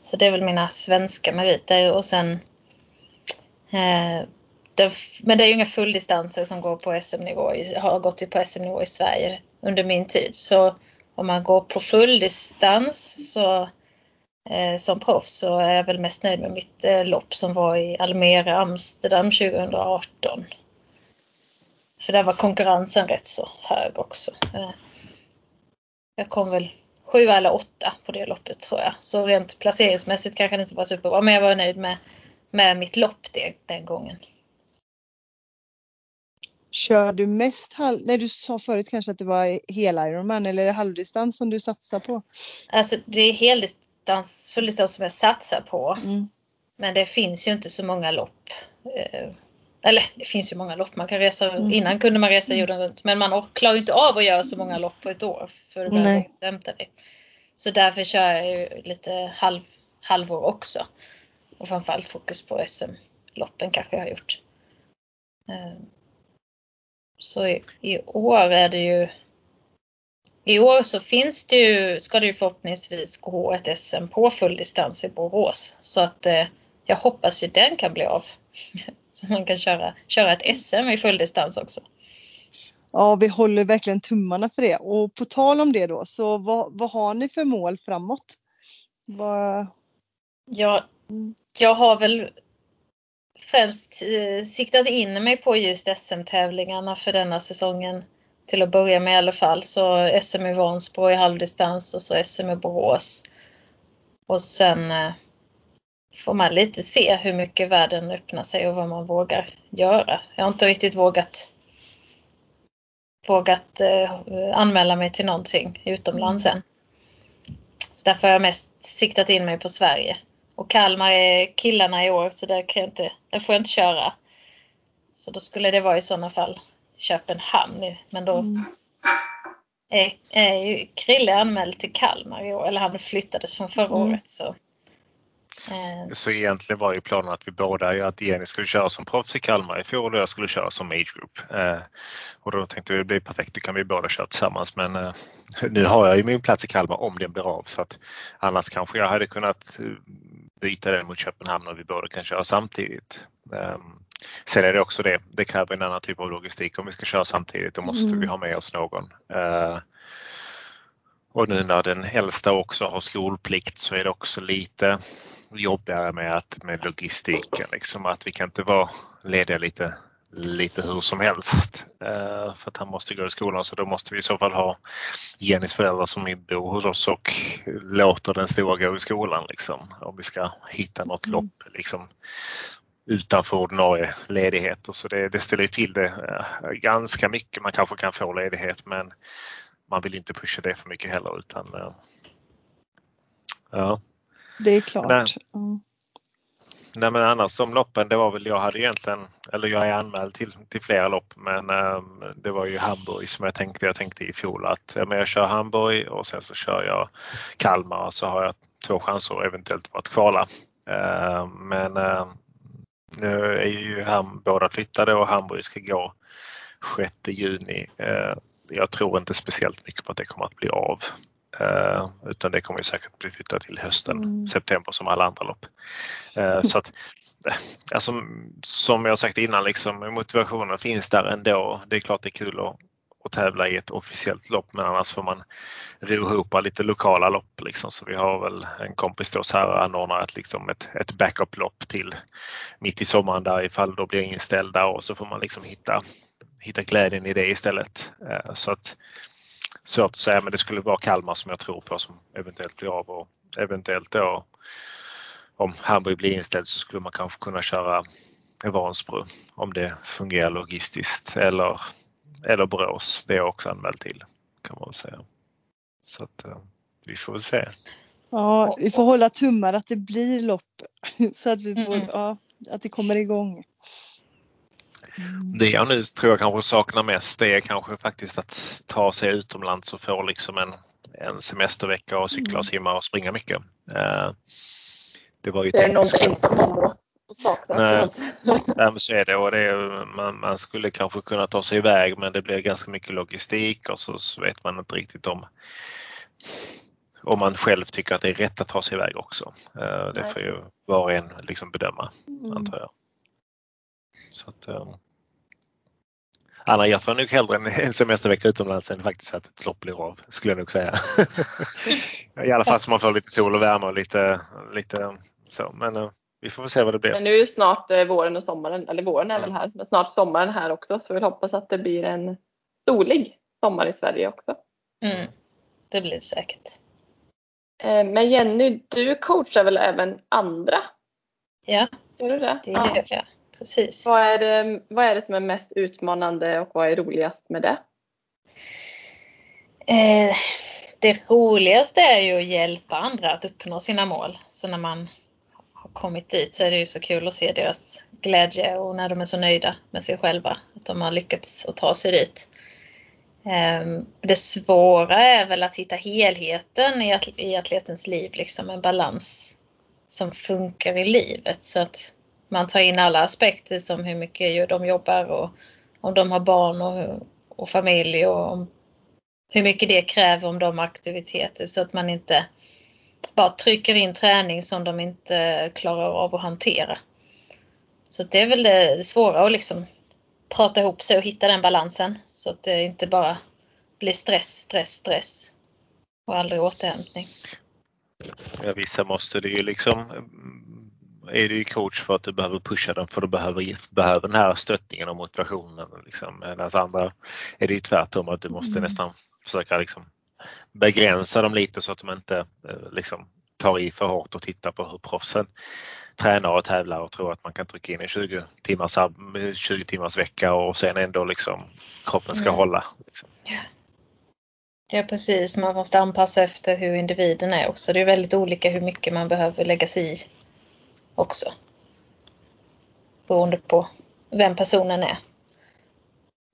Så det är väl mina svenska meriter och sen eh, det, men det är ju inga fulldistanser som går på SM-nivå, har gått på SM-nivå i Sverige under min tid. Så om man går på fulldistans så som proffs så är jag väl mest nöjd med mitt eh, lopp som var i Almere, Amsterdam 2018. För där var konkurrensen rätt så hög också. Eh, jag kom väl sju eller åtta på det loppet tror jag. Så rent placeringsmässigt kanske det inte var superbra men jag var nöjd med, med mitt lopp det, den gången. Kör du mest halv... Nej du sa förut kanske att det var hel Ironman eller är det halvdistans som du satsar på? Alltså det är heldistans distans, fulldistans som jag satsar på. Mm. Men det finns ju inte så många lopp. Eh, eller det finns ju många lopp man kan resa. Mm. Innan kunde man resa jorden runt men man klarar inte av att göra så många lopp på ett år. För att hämta det. Så därför kör jag ju lite halv, halvår också. Och framförallt fokus på SM-loppen kanske jag har gjort. Eh, så i, i år är det ju i år så finns det ju, ska det ju förhoppningsvis gå ett SM på fulldistans i Borås. Så att eh, jag hoppas ju den kan bli av. så man kan köra, köra ett SM i fulldistans också. Ja, vi håller verkligen tummarna för det. Och på tal om det då, så vad, vad har ni för mål framåt? Vad... Ja, jag har väl främst eh, siktat in mig på just SM-tävlingarna för denna säsongen Till att börja med i alla fall. Så SM i Vansbro i halvdistans och så SM i Borås. Och sen eh, får man lite se hur mycket världen öppnar sig och vad man vågar göra. Jag har inte riktigt vågat vågat eh, anmäla mig till någonting utomlands än. Så därför har jag mest siktat in mig på Sverige. Och Kalmar är killarna i år så där, kan jag inte, där får jag inte köra. Så då skulle det vara i sådana fall Köpenhamn. Men då mm. är, är ju Krille anmäld till Kalmar i år, eller han flyttades från förra mm. året. Så Eh, så egentligen var ju planen att vi båda, att Jenny skulle köra som proffs i Kalmar i fjol och jag skulle köra som age group. Eh, och då tänkte vi det blir perfekt, då kan vi båda köra tillsammans. Men eh, nu har jag ju min plats i Kalmar om den blir av så att annars kanske jag hade kunnat byta den mot Köpenhamn och vi båda kan köra samtidigt. Ehm, sen är det också det, det kräver en annan typ av logistik om vi ska köra samtidigt. Då måste mm. vi ha med oss någon. Och nu när den äldsta också har skolplikt så är det också lite jobbigare med, att, med logistiken. Liksom, att vi kan inte vara lediga lite, lite hur som helst eh, för att han måste gå i skolan så då måste vi i så fall ha Jennys föräldrar som bor hos oss och låter den stora gå i skolan liksom, om vi ska hitta något mm. lopp liksom, utanför ordinarie ledigheter. Så det, det ställer till det eh, ganska mycket. Man kanske kan få ledighet men man vill inte pusha det för mycket heller utan eh, ja. Det är klart. Men, mm. Nej men annars de loppen, det var väl jag hade egentligen, eller jag är anmäld till, till flera lopp men um, det var ju Hamburg som jag tänkte, jag tänkte i fjol att ja, men jag kör Hamburg och sen så kör jag Kalmar och så har jag två chanser eventuellt på att kvala. Uh, men uh, nu är ju Ham, båda flyttade och Hamburg ska gå 6 juni. Uh, jag tror inte speciellt mycket på att det kommer att bli av. Uh, utan det kommer säkert bli flyttat till hösten, mm. september som alla andra lopp. Uh, så att, eh, alltså, som jag sagt innan, liksom, motivationen finns där ändå. Det är klart det är kul att, att tävla i ett officiellt lopp men annars får man ro ihop lite lokala lopp. Liksom. Så vi har väl en kompis då här anordnar ett, liksom ett, ett backup-lopp till mitt i sommaren där ifall då blir inställda och så får man liksom hitta, hitta glädjen i det istället. Uh, så att svårt att säga men det skulle vara Kalmar som jag tror på som eventuellt blir av och eventuellt då om Hamburg blir inställd så skulle man kanske kunna köra Vansbro om det fungerar logistiskt eller, eller Borås. Det är jag också anmäld till kan man säga. Så att eh, vi får väl se. Ja, vi får hålla tummar att det blir lopp så att vi får, mm. ja, att det kommer igång. Det jag nu tror jag kanske saknar mest det är kanske faktiskt att ta sig utomlands och få liksom en, en semestervecka och cykla och simma och springa mycket. Uh, det var ju det är någonting som man saknar. Nej, men så är det och det är, man, man, skulle kanske kunna ta sig iväg men det blir ganska mycket logistik och så, så vet man inte riktigt om om man själv tycker att det är rätt att ta sig iväg också. Uh, det får ju var och en liksom bedöma mm. antar jag. Så att, um, Anna, jag tar nog hellre en semestervecka utomlands än faktiskt att ett lopp blir av, skulle jag nog säga. I alla fall så man får lite sol och värme och lite, lite så. Men uh, vi får väl se vad det blir. Men nu är ju snart uh, våren och sommaren, eller våren är väl här, men snart sommaren här också. Så vi hoppas att det blir en solig sommar i Sverige också. Mm, det blir det säkert. Men Jenny, du coachar väl även andra? Ja, gör du det? det gör jag precis. Vad är, det, vad är det som är mest utmanande och vad är roligast med det? Eh, det roligaste är ju att hjälpa andra att uppnå sina mål. Så när man har kommit dit så är det ju så kul att se deras glädje och när de är så nöjda med sig själva. Att de har lyckats att ta sig dit. Eh, det svåra är väl att hitta helheten i atletens liv, liksom en balans som funkar i livet. Så att man tar in alla aspekter som hur mycket de jobbar och om de har barn och, och familj och om hur mycket det kräver om de aktiviteter så att man inte bara trycker in träning som de inte klarar av att hantera. Så det är väl det svåra att liksom prata ihop sig och hitta den balansen så att det inte bara blir stress, stress, stress och aldrig återhämtning. Ja, vissa måste det ju liksom är du coach för att du behöver pusha dem för du behöver, behöver den här stöttningen och motivationen. Liksom. Medan andra är det ju tvärtom att du måste mm. nästan försöka liksom begränsa dem lite så att de inte eh, liksom, tar i för hårt och tittar på hur proffsen tränar och tävlar och tror att man kan trycka in en 20 timmars, 20 timmars vecka och sen ändå liksom kroppen ska mm. hålla. Liksom. Ja precis, man måste anpassa efter hur individen är också. Det är väldigt olika hur mycket man behöver lägga sig i också. Beroende på vem personen är.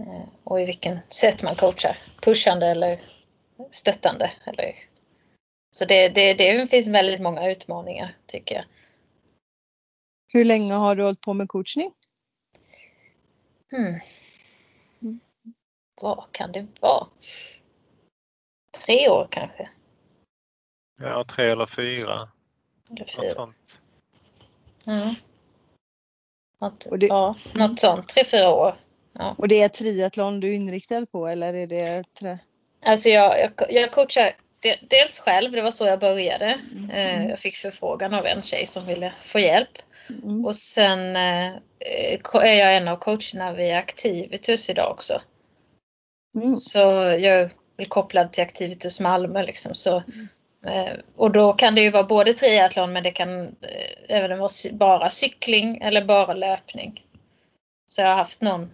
Eh, och i vilken sätt man coachar. Pushande eller stöttande. Eller... Så det, det, det finns väldigt många utmaningar tycker jag. Hur länge har du hållit på med coachning? Hmm. Mm. Vad kan det vara? Tre år kanske? Ja, tre eller fyra. Eller fyra. Något sånt. Mm. Något, det, ja, något sånt, tre, fyra år. Ja. Och det är triathlon du är inriktad på eller är det trä? Alltså jag, jag, jag coachar dels själv, det var så jag började. Mm. Eh, jag fick förfrågan av en tjej som ville få hjälp. Mm. Och sen eh, är jag en av coacherna vid Activitus idag också. Mm. Så jag är kopplad till Activitus Malmö liksom. Så, mm. Eh, och då kan det ju vara både triathlon men det kan eh, även vara bara cykling eller bara löpning. Så jag har haft någon,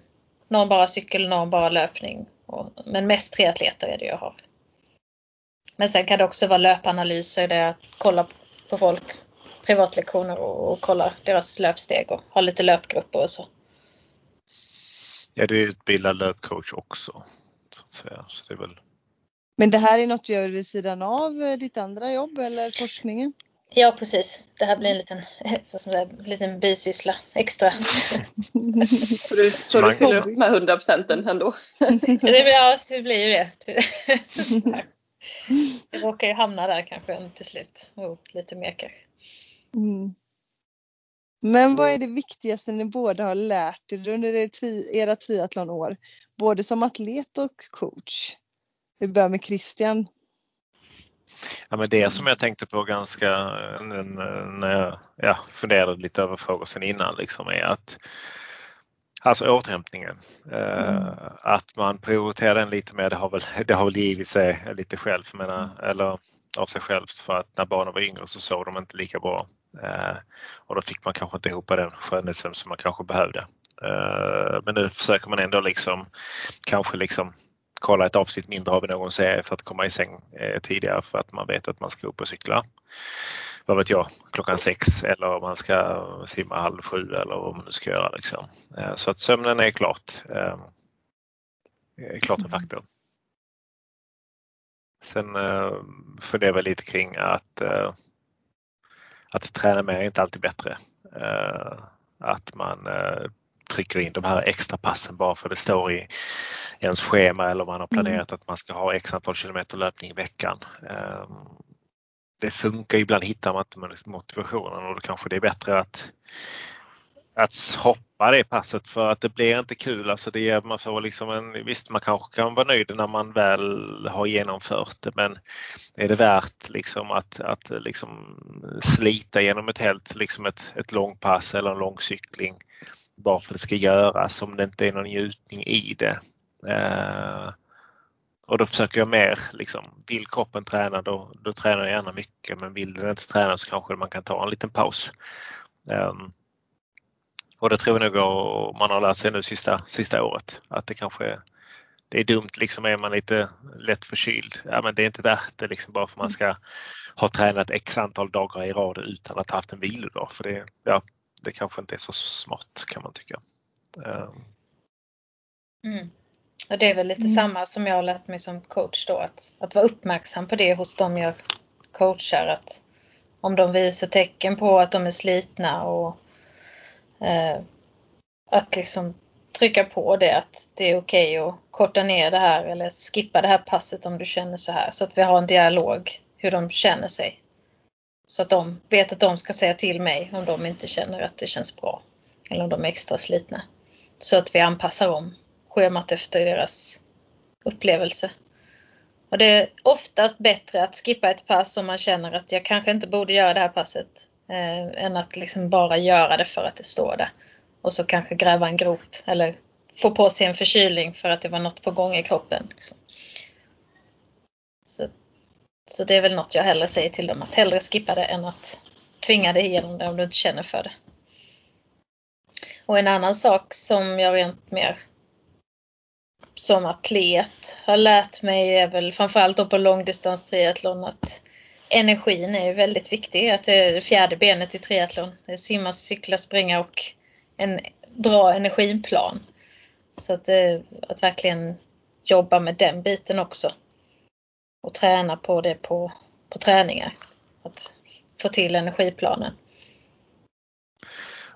någon bara cykel, någon bara löpning. Och, men mest triatleter är det jag har. Men sen kan det också vara löpanalyser där jag kollar på folk privatlektioner och, och kollar deras löpsteg och har lite löpgrupper och så. Ja, du är utbildad löpcoach också. Så att säga. Så det är väl... Men det här är något du gör vid sidan av eh, ditt andra jobb eller forskningen? Ja precis. Det här blir en liten, säga, liten bisyssla extra. så du, så du fyller upp med 100 procenten ändå? det, ja, det blir ju det. Det råkar ju hamna där kanske till slut. Oh, lite mer kanske. Mm. Men vad är det viktigaste ni båda har lärt er under era triathlonår? Både som atlet och coach. Vi börjar med Christian. Ja, men det som jag tänkte på ganska när jag ja, funderade lite över frågor sen innan liksom är att Alltså återhämtningen. Eh, mm. att man prioriterar den lite mer, det har väl, det har väl givit sig lite själv, menar, mm. eller av sig själv för att när barnen var yngre så såg de inte lika bra. Eh, och då fick man kanske inte ihop den skönhetssömn som man kanske behövde. Eh, men nu försöker man ändå liksom kanske liksom kolla ett avsnitt mindre av någon serie för att komma i säng tidigare för att man vet att man ska upp och cykla vad vet jag, klockan sex eller om man ska simma halv sju eller vad man nu ska göra. Liksom. Eh, så att sömnen är klart, eh, klart en faktor. Sen eh, funderar vi lite kring att, eh, att träna mer är inte alltid bättre. Eh, att man eh, trycker in de här extra passen bara för det står i ens schema eller man har planerat mm. att man ska ha x antal kilometer löpning i veckan det funkar ibland hittar man inte motivationen och då kanske det är bättre att, att hoppa det passet för att det blir inte kul. Alltså det, man får liksom en, visst, man kanske kan vara nöjd när man väl har genomfört det men är det värt liksom att, att liksom slita genom ett helt liksom ett, ett långpass eller en lång cykling bara för att det ska göras om det inte är någon njutning i det. Eh, och då försöker jag mer, liksom, vill kroppen träna då, då tränar jag gärna mycket men vill den inte träna så kanske man kan ta en liten paus. Um, och det tror jag nog man har lärt sig nu sista, sista året att det kanske det är dumt liksom är man lite lätt förkyld. Ja, men det är inte värt det liksom bara för man ska ha tränat x antal dagar i rad utan att ha haft en vilodag. För det, ja, det kanske inte är så smart kan man tycka. Um. Mm. Och det är väl lite mm. samma som jag har lärt mig som coach då, att, att vara uppmärksam på det hos dem jag coachar. Att om de visar tecken på att de är slitna och eh, att liksom trycka på det att det är okej okay att korta ner det här eller skippa det här passet om du känner så här. Så att vi har en dialog hur de känner sig. Så att de vet att de ska säga till mig om de inte känner att det känns bra. Eller om de är extra slitna. Så att vi anpassar om schemat efter deras upplevelse. Och det är oftast bättre att skippa ett pass om man känner att jag kanske inte borde göra det här passet Eh, än att liksom bara göra det för att det står där. Och så kanske gräva en grop eller få på sig en förkylning för att det var något på gång i kroppen. Liksom. Så, det är väl något jag hellre säger till dem, att hellre skippa det än att tvinga dig igenom det om du inte känner för det. Och en annan sak som jag rent mer som atlet har lärt mig är väl framförallt då på långdistans triathlon att energin är väldigt viktig. Att det är det fjärde benet i triathlon. Det är simma, cykla, springa och en bra energiplan. Så att, eh, att verkligen jobba med den biten också. Och träna på det på, på träningar. Att få till energiplanen.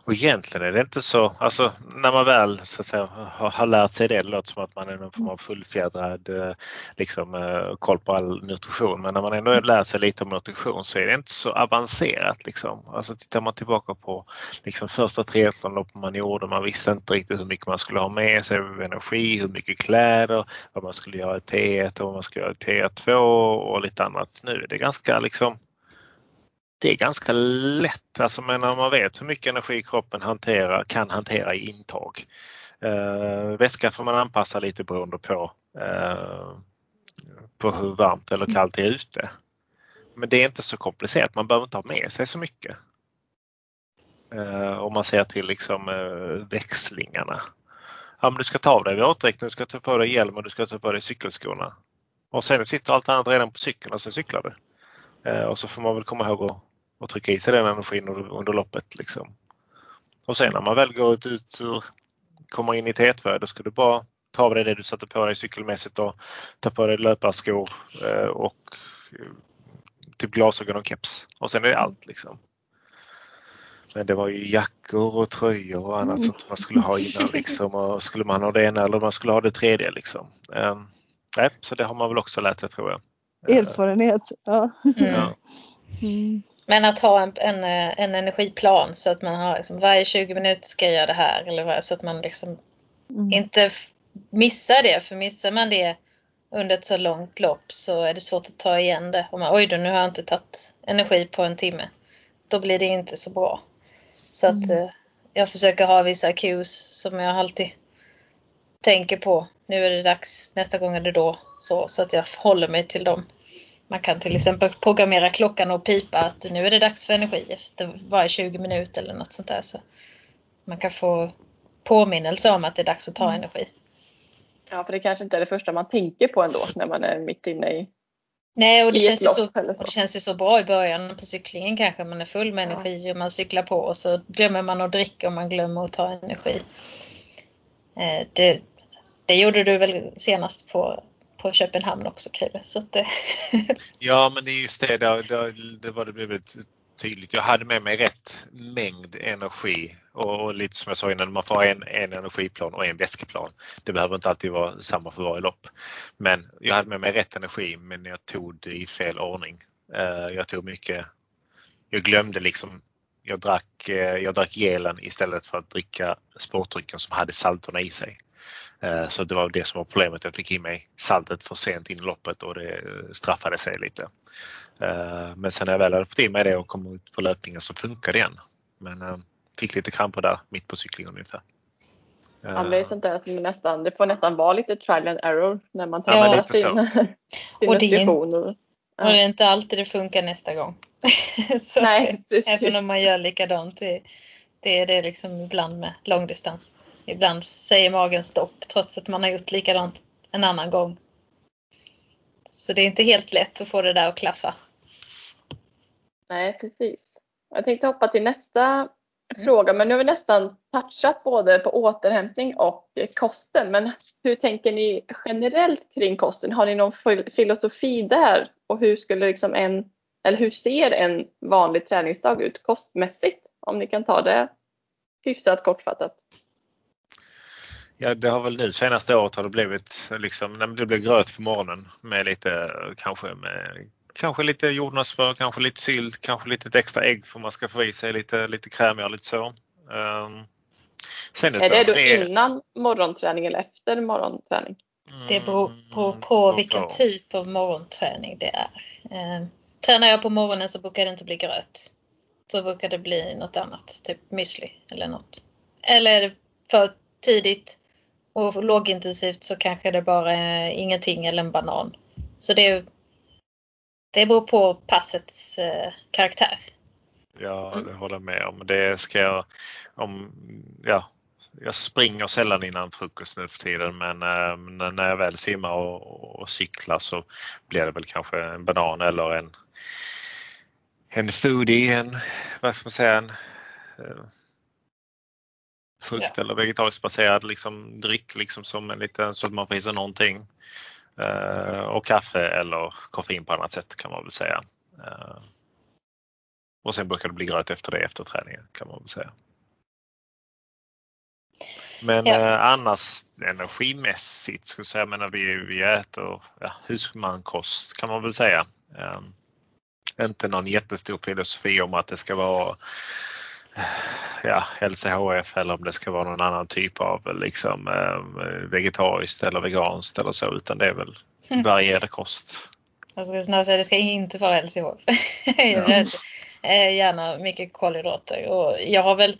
Och egentligen är det inte så, alltså när man väl så att säga, har, har lärt sig det, det låter som att man är någon form av fullfjädrad eh, liksom, eh, koll på all nutrition. Men när man ändå lär sig lite om nutrition så är det inte så avancerat. Liksom. Alltså tittar man tillbaka på liksom, första triathlonloppen man gjorde, man visste inte riktigt hur mycket man skulle ha med sig av energi, hur mycket kläder, vad man skulle göra i T1 och vad man skulle göra i T2 och lite annat. Nu är det ganska liksom det är ganska lätt, alltså men när man vet hur mycket energi kroppen hanterar, kan hantera i intag. Eh, vätska får man anpassa lite beroende på, eh, på hur varmt eller kallt det är ute. Men det är inte så komplicerat, man behöver inte ha med sig så mycket. Eh, om man ser till liksom, eh, växlingarna. Ja, men du ska ta av dig våtdräkten, du ska ta på dig hjälmen och du ska ta på dig cykelskorna. Och sen sitter allt annat redan på cykeln och sen cyklar du. Eh, och så får man väl komma ihåg att, att trycka i sig den energin under, under loppet. Liksom. Och sen när man väl går ut, ut ur, kommer in i T2 då ska du bara ta av dig det du satte på dig cykelmässigt och ta på dig löparskor eh, och eh, typ glasögon och keps. Och sen är det allt liksom. Men det var ju jackor och tröjor och annat som man skulle ha innan liksom. Och skulle man ha det ena eller man skulle ha det tredje liksom. Um, nej, så det har man väl också lärt sig tror jag. Erfarenhet. Ja. Mm. Mm. Men att ha en, en, en, energiplan så att man har liksom, varje 20 minuter ska jag göra det här eller så att man liksom mm. inte missar det. För missar man det under ett så långt lopp så är det svårt att ta igen det. Om man, Oj då, nu har jag inte tagit energi på en timme. Då blir det inte så bra. Så att mm. eh, jag försöker ha vissa cues som jag alltid tänker på. Nu är det dags, nästa gång är det då. Så, så att jag håller mig till dem. Man kan till exempel programmera klockan och pipa att nu är det dags för energi efter varje 20 minuter eller något sånt där. Så man kan få påminnelse om att det är dags att ta mm. energi. Ja, för det kanske inte är det första man tänker på ändå när man är mitt inne i Nej, och det, känns ju så, det känns ju så bra i början på cyklingen kanske. Man är full med energi och man cyklar på och så glömmer man att dricka och man glömmer att ta energi. Eh, det, det gjorde du väl senast på på Köpenhamn också Krille. Så att det... ja men det är just det, det, det, det var det blivit tydligt. Jag hade med mig rätt mängd energi och, och lite som jag sa innan, man får en, en energiplan och en vätskeplan. Det behöver inte alltid vara samma för varje lopp. Men jag hade med mig rätt energi men jag tog det i fel ordning. Uh, jag tog mycket, jag glömde liksom jag drack, eh, jag drack gelen istället för att dricka sportdrycken som hade salterna i sig. Eh, så det var det som var problemet. Jag fick i mig saltet för sent in i loppet och det straffade sig lite. Eh, men sen när jag väl hade fått i mig det och kom ut på löpningen så funkade det igen. Men eh, fick lite kramper där mitt på cyklingen ungefär. Ja, det är sånt där som nästan, det får nästan vara lite trial and error när man testar ja, sin, sin och det, är, och, ja. och det är inte alltid det funkar nästa gång. så Nej, även om man gör likadant, det, det är det liksom ibland med långdistans. Ibland säger magen stopp trots att man har gjort likadant en annan gång. Så det är inte helt lätt att få det där att klaffa. Nej, precis. Jag tänkte hoppa till nästa mm. fråga, men nu har vi nästan touchat både på återhämtning och kosten. Men hur tänker ni generellt kring kosten? Har ni någon filosofi där? Och hur skulle liksom en, eller hur ser en vanlig träningsdag ut kostmässigt? Om ni kan ta det hyfsat kortfattat. Ja, det har väl nu senaste året har det blivit liksom, det blir gröt på morgonen med lite kanske med kanske lite jordnötssmör, kanske lite sylt, kanske lite extra ägg för man ska få i sig lite, lite krämigare lite så. Um, sen är det då det... innan morgonträning eller efter morgonträning? Det beror på, mm, på vilken typ av morgonträning det är. Eh, tränar jag på morgonen så brukar det inte bli gröt. så brukar det bli något annat, typ müsli eller något. Eller är det för tidigt och lågintensivt så kanske det bara är ingenting eller en banan. Så det, det beror på passets eh, karaktär. Ja, det håller jag med om. Det ska jag, om, ja, jag springer sällan innan frukost nu för tiden men äh, när jag väl simmar och, och, cyklar så blir det väl kanske en banan eller en, en foodie, en, vad ska man säga, en äh, frukt ja. eller vegetariskt baserad liksom, dryck liksom som en liten, så att man får i sig någonting. Äh, och kaffe eller koffein på annat sätt kan man väl säga. och sen brukar det bli gröt efter det efter träningen kan man väl säga. Men ja. eh, annars energimässigt skulle jag säga, menar, vi, vi äter ja, husmankost kan man väl säga. Um, inte någon jättestor filosofi om att det ska vara ja, LCHF eller om det ska vara någon annan typ av liksom, eh, vegetariskt eller veganskt eller så utan det är väl mm. varierad kost. Jag skulle snarare säga att det ska inte vara LCHF. ja. Gärna mycket kolhydrater och jag har väl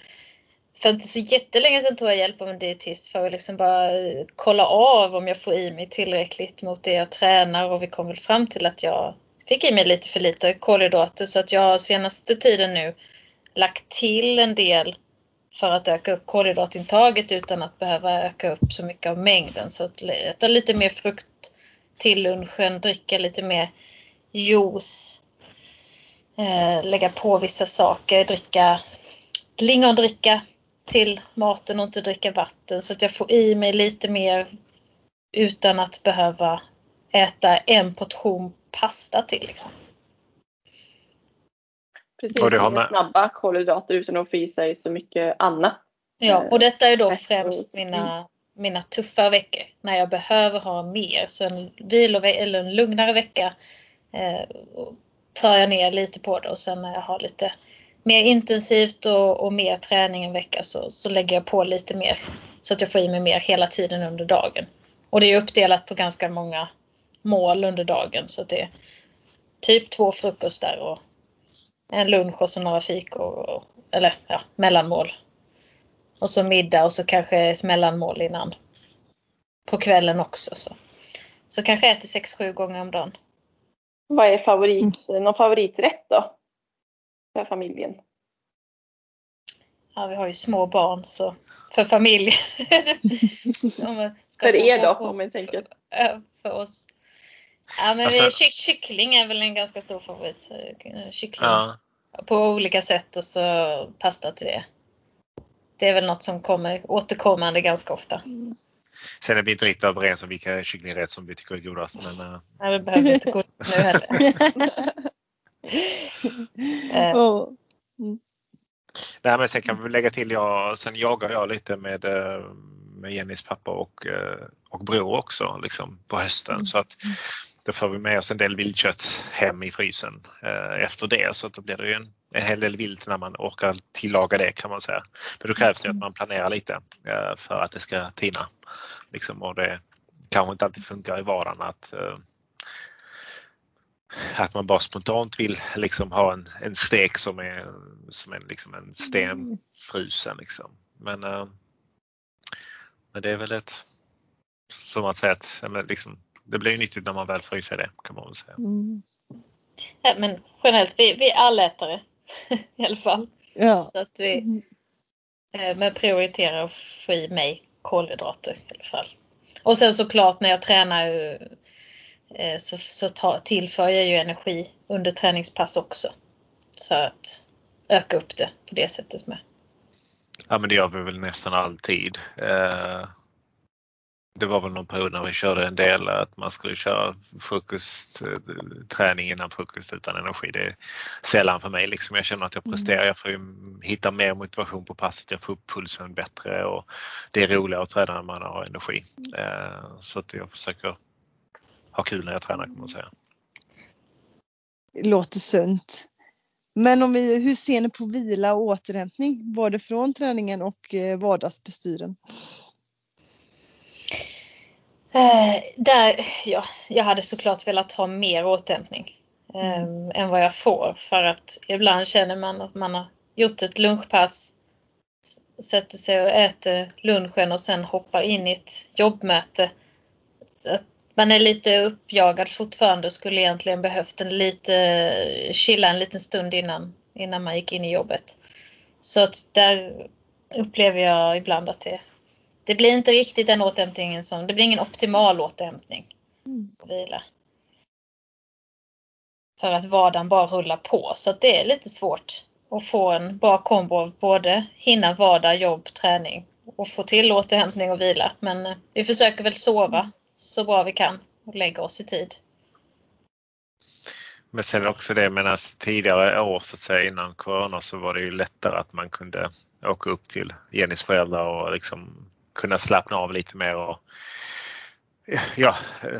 för inte så jättelänge sedan tog jag hjälp av en dietist för att liksom bara kolla av om jag får i mig tillräckligt mot det jag tränar och vi kom väl fram till att jag fick i mig lite för lite kolhydrater så att jag senaste tiden nu lagt till en del för att öka upp kolhydratintaget utan att behöva öka upp så mycket av mängden. Så att äta lite mer frukt till lunchen, dricka lite mer juice, eh, lägga på vissa saker, dricka lingondricka till maten och inte dricka vatten så att jag får i mig lite mer utan att behöva äta en portion pasta till. Liksom. Precis, och det har med... snabba kolhydrater utan att få i sig så mycket annat. Ja, och detta är då främst mina, mina tuffa veckor när jag behöver ha mer. Så en vilo eller en lugnare vecka eh, tar jag ner lite på det och sen när jag har lite mer intensivt och, och, mer träning en vecka så, så lägger jag på lite mer så att jag får i mig mer hela tiden under dagen. Och det är uppdelat på ganska många mål under dagen så att det är typ två frukostar och en lunch och så några fikor. Eller ja, mellanmål. Och så middag och så kanske ett mellanmål innan. På kvällen också. Så, så kanske äter 6-7 gånger om dagen. Vad är favorit, någon favoriträtt då? för familjen? Ja, vi har ju små barn så för familjen. för er då om man tänker? För, för oss. Ja men alltså, ky kyckling är väl en ganska stor favorit. Eh, kyckling ja. på olika sätt och så pasta till det. Det är väl något som kommer återkommande ganska ofta. Sen är vi inte riktigt överens om vilka kycklingrätter som vi tycker är godast. Men, uh... Nej, det behöver vi inte gå nu heller. oh. mm. Nej, men sen kan vi lägga till, jag, sen jagar jag lite med, eh, med Jennys pappa och, eh, och bror också liksom, på hösten. Mm. Så att då får vi med oss en del viltkött hem i frysen eh, efter det så att då blir det ju en, en hel del vilt när man orkar tillaga det kan man säga. Men då krävs det att man planerar lite eh, för att det ska tina. Liksom, och det kanske inte alltid funkar i vardagen att eh, att man bara spontant vill liksom ha en, en stek som är som en, liksom en stenfrusen. Liksom. Men, men det är väl ett, som man säger, att liksom, det blir nyttigt när man väl fryser det kan man väl säga. Mm. Ja, men generellt, vi, vi är allätare i alla fall. Ja. Så att vi mm. eh, men prioriterar att få i mig kolhydrater i alla fall. Och sen såklart när jag tränar Eh, så, så ta, tillför jag ju energi under träningspass också. För att öka upp det på det sättet med. Ja men det gör vi väl nästan alltid. Eh, det var väl någon period när vi körde en del att man skulle köra frukost, eh, träning innan frukost utan energi. Det är sällan för mig. Liksom. Jag känner att jag mm. presterar. Jag får hitta mer motivation på passet. Jag får upp pulsen bättre och det är roligare att träna när man har energi. Så att jag försöker ha kul när jag tränar kan man säga. Låter sunt. Men om vi, hur ser ni på vila och återhämtning både från träningen och eh, vardagsbestyren? Eh, där, ja, jag hade såklart velat ha mer återhämtning. um, än vad jag får. För att ibland känner man att man har gjort ett lunchpass, sätter sig och äter lunchen och sen hoppar in i ett jobbmöte. Att man är lite uppjagad fortfarande och skulle egentligen behövt en lite chilla en liten stund innan, innan man gick in i jobbet. Så att där upplever jag ibland att det, det blir inte riktigt den återhämtningen som, det blir ingen optimal återhämtning. Och vila. För att vardagen bara rullar på så att det är lite svårt att få en bra kombo av både hinna vardag, jobb, träning och få till återhämtning och vila. Men eh, vi försöker väl sova så bra vi kan och lägga oss i tid. Men sen också det medan tidigare år så att säga innan corona så var det ju lättare att man kunde åka upp till Jennys föräldrar och liksom kunna slappna av lite mer och ja,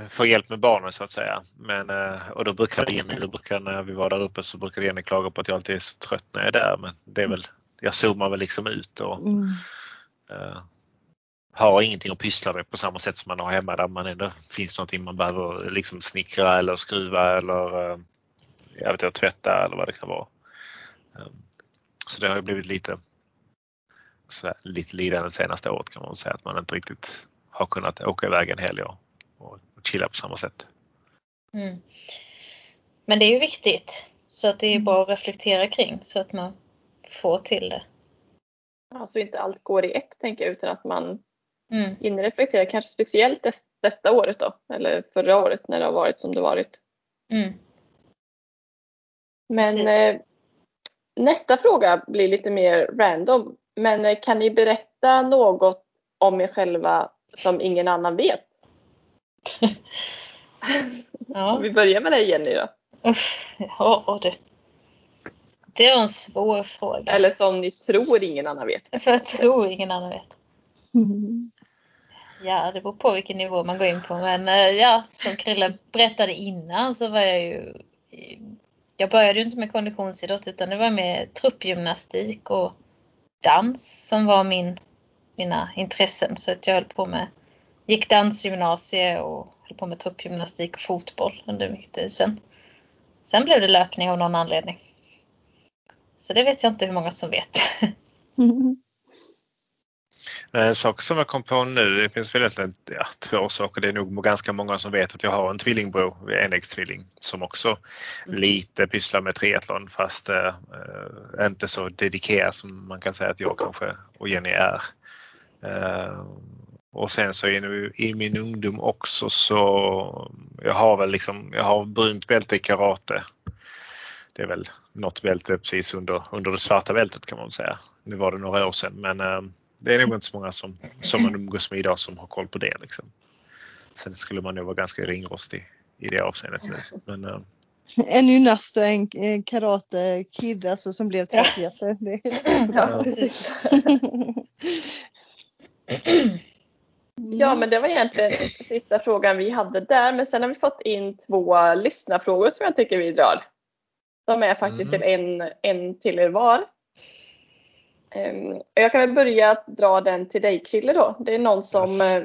få hjälp med barnen så att säga. Men, eh, och då brukar Jenny, då brukar när vi var där uppe så brukar Jenny klaga på att jag alltid är så trött när jag är där. Men det är väl, jag zoomar väl liksom ut och mm. uh, har ingenting att pyssla med på samma sätt som man har hemma där man ändå finns någonting man behöver liksom snickra eller skruva eller uh, jag vet inte, tvätta eller vad det kan vara. Um, så det har blivit lite, lite lidande senaste året kan man säga att man inte riktigt har kunnat åka iväg en helg och, och chilla på samma sätt. Mm. Men det är ju viktigt så att det är mm. bra att reflektera kring så att man får till det. Ja, så inte allt går i ett tänker jag utan att man mm. hinner reflektera kanske speciellt detta året då eller förra året när det har varit som det varit. Mm. Men eh, nästa fråga blir lite mer random. Men eh, kan ni berätta något om er själva som ingen annan vet? ja. Vi börjar med dig Jenny då. Uff, ja du. Det är en svår fråga. Eller som ni tror ingen annan vet. Så jag tror ingen annan vet. Ja, det beror på vilken nivå man går in på. Men eh, ja, som Krille berättade innan så var jag ju... Jag började ju inte med konditionsidrott utan det var med truppgymnastik och dans som var min mina intressen. Så att jag höll på med, gick dansgymnasie och höll på med truppgymnastik och fotboll under mycket tid. Sen, sen blev det löpning av någon anledning. Så det vet jag inte hur många som vet. En sak som jag kom på nu, det finns väl egentligen ja, två saker. Det är nog ganska många som vet att jag har en tvillingbror, enäggstvilling, som också mm. lite pysslar med triathlon fast eh, inte så dedikerad som man kan säga att jag kanske och Jenny är. Eh, och sen så i, i min ungdom också så jag har väl liksom, jag har brunt bälte i karate. Det är väl något bälte precis under, under det svarta bältet kan man säga. Nu var det några år sedan men äh, det är nog inte så många som, som man umgås med idag som har koll på det. Liksom. Sen skulle man nog vara ganska ringrostig i det avseendet nu. Men, äh, en gymnast och en karate-kid alltså, som blev triathleter. Ja. Ja, men det var egentligen sista frågan vi hade där. Men sen har vi fått in två lyssnarfrågor som jag tycker vi drar. De är faktiskt mm. en, en till er var. Um, jag kan väl börja dra den till dig Krille då. Det är någon som yes. uh,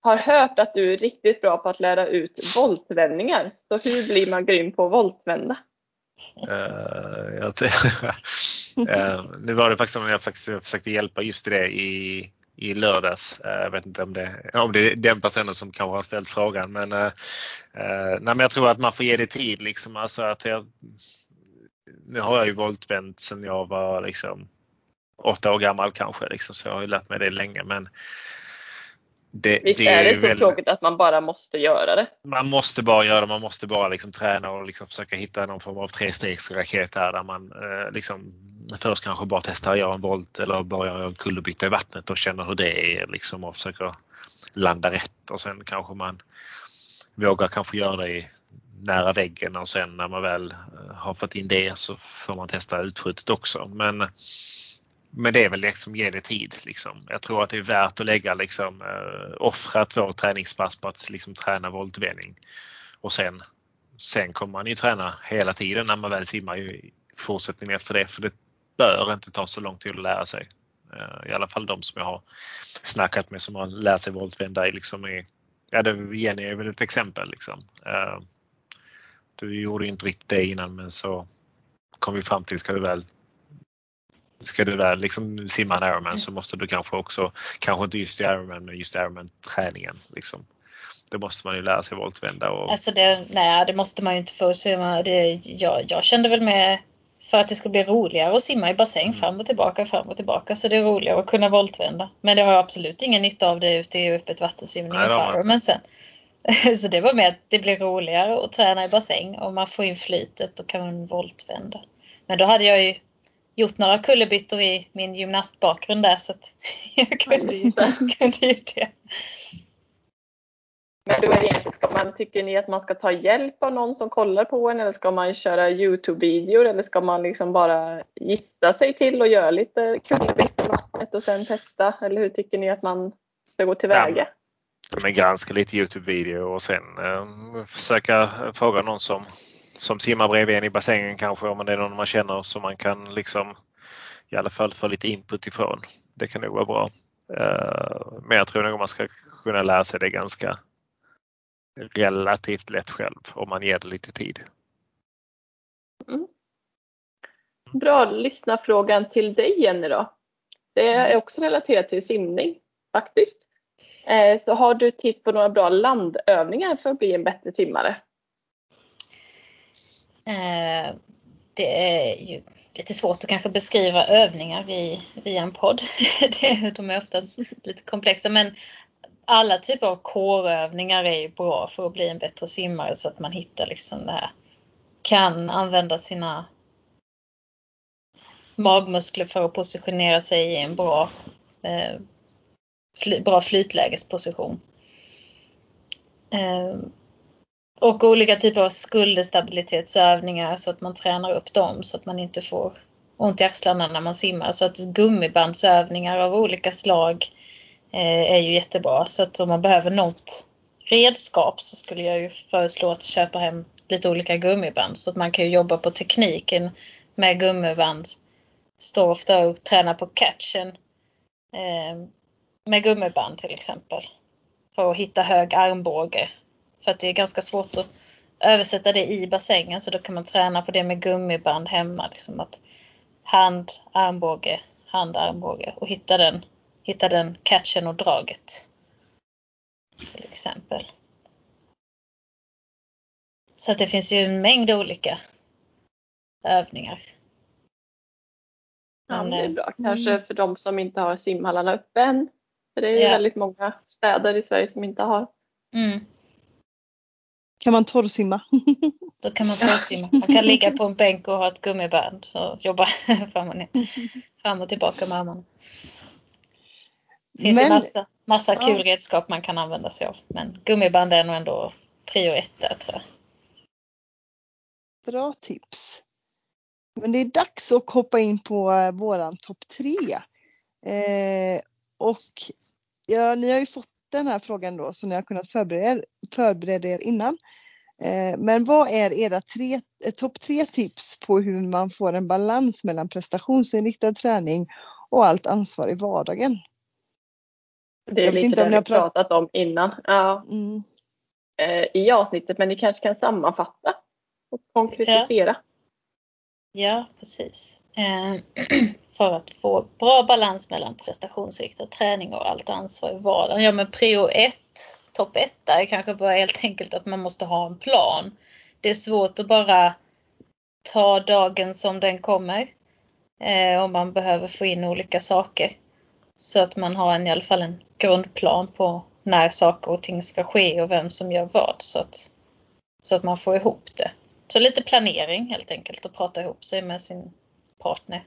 har hört att du är riktigt bra på att lära ut voltvändningar. Så hur blir man grym på att voltvända? Uh, uh, nu var det faktiskt som jag faktiskt försökte hjälpa just det i i lördags. Eh, jag vet inte om det, om det är den personen som kanske har ställt frågan men, eh, eh, nej, men jag tror att man får ge det tid. Liksom. Alltså att jag, nu har jag ju voltvänt sedan jag var liksom, åtta år gammal kanske liksom, så jag har ju lärt mig det länge men det, Visst det är det så väl, tråkigt att man bara måste göra det? Man måste bara göra det, man måste bara liksom träna och liksom försöka hitta någon form av trestegsraket här där man eh, liksom först kanske bara testar att göra en volt eller bara göra en kullerbytta i vattnet och känner hur det är liksom och försöker landa rätt och sen kanske man vågar kanske göra det nära väggen och sen när man väl eh, har fått in det så får man testa utskjutet också. Men men det är väl liksom ge det tid. Liksom. Jag tror att det är värt att lägga liksom, eh, offra två träningspass på att liksom, träna voltvändning. Och sen, sen kommer man ju träna hela tiden när man väl simmar i fortsättningen efter det. För det bör inte ta så lång tid att lära sig. Eh, I alla fall de som jag har snackat med som har lärt sig voltvända liksom i, ja det, Jenny är väl ett exempel. Liksom. Eh, du gjorde inte riktigt det innan men så kom vi fram till ska du väl Ska du väl liksom simma en Ironman så måste du kanske också, kanske inte just i Ironman men just Ironman träningen. Liksom. Det måste man ju lära sig voltvända. Och... Alltså det, nej, det måste man ju inte få. Så det, jag, jag kände väl med för att det ska bli roligare att simma i bassäng mm. fram och tillbaka, fram och tillbaka. Så det är roligare att kunna voltvända. Men det har jag absolut ingen nytta av det ute i öppet vattensimning och Fireman sen. Så det var med att det blir roligare att träna i bassäng och man får in flytet och kan voltvända. Men då hade jag ju gjort några kullerbyttor i min gymnastbakgrund där så att jag kunde ju, kunde ju det. Men då är ska man, tycker ni att man ska ta hjälp av någon som kollar på en eller ska man köra Youtube-videor eller ska man liksom bara gissa sig till och göra lite kullerbyttor i vattnet och sen testa? Eller hur tycker ni att man ska gå tillväga? Ja, men granska lite Youtube-video och sen eh, försöka fråga någon som, som simmar bredvid en i bassängen kanske om det är någon man känner som man kan liksom i alla fall få lite input ifrån. Det kan nog vara bra. Eh, men jag tror nog man ska kunna lära sig det ganska relativt lätt själv om man ger det lite tid. Mm. Bra, lyssna frågan till dig Jenny då. Det är också relaterat till simning faktiskt. Eh, så har du tips på några bra landövningar för att bli en bättre simmare? Eh, det är ju lite svårt att kanske beskriva övningar via en podd. De är oftast lite komplexa men alla typer av kårövningar är ju bra för att bli en bättre simmare så att man hittar liksom det här. Kan använda sina magmuskler för att positionera sig i en bra, eh, fly, bra flytlägesposition. Eh, och olika typer av skulderstabilitetsövningar så att man tränar upp dem så att man inte får ont i axlarna när man simmar. Så att gummibandsövningar av olika slag Eh, är ju jättebra. Så att om man behöver något redskap så skulle jag ju föreslå att köpa hem lite olika gummiband så att man kan ju jobba på tekniken med gummiband. Står ofta och tränar på catchen eh, med gummiband till exempel. För att hitta hög armbåge. För att det är ganska svårt att översätta det i bassängen så då kan man träna på det med gummiband hemma. Liksom att hand, armbåge, hand, armbåge och hitta den hitta den catchen och draget. Till exempel. Så att det finns ju en mängd olika övningar. Ja, det är bra. Eh, Kanske mm. för de som inte har simhallarna uppe än. För det är ju ja. väldigt många städer i Sverige som inte har. Mm. Kan man torrsimma? Då kan man torrsimma. Man kan ligga på en bänk och ha ett gummiband och jobba fram och, ner, fram och tillbaka med armarna. Det finns men, massa, massa ja. kul redskap man kan använda sig av. Men gummiband är nog ändå prio ett där tror jag. Bra tips. Men det är dags att hoppa in på eh, våran topp tre. Eh, och ja, ni har ju fått den här frågan då så ni har kunnat förbereda, förbereda er innan. Eh, men vad är era tre, eh, topp tre tips på hur man får en balans mellan prestationsinriktad träning och allt ansvar i vardagen? Det är lite det vi pratat om innan. Ja. Mm. Eh, I avsnittet men ni kanske kan sammanfatta och konkretisera. Ja, ja precis. För att få bra balans mellan prestationsriktad träning och allt ansvar i vardagen. Ja men prio 1, topp 1 är kanske bara helt enkelt att man måste ha en plan. Det är svårt att bara ta dagen som den kommer. Eh, om man behöver få in olika saker. Så att man har en, i alla fall en grundplan på när saker och ting ska ske och vem som gör vad så att, så att man får ihop det. Så lite planering helt enkelt och prata ihop sig med sin partner.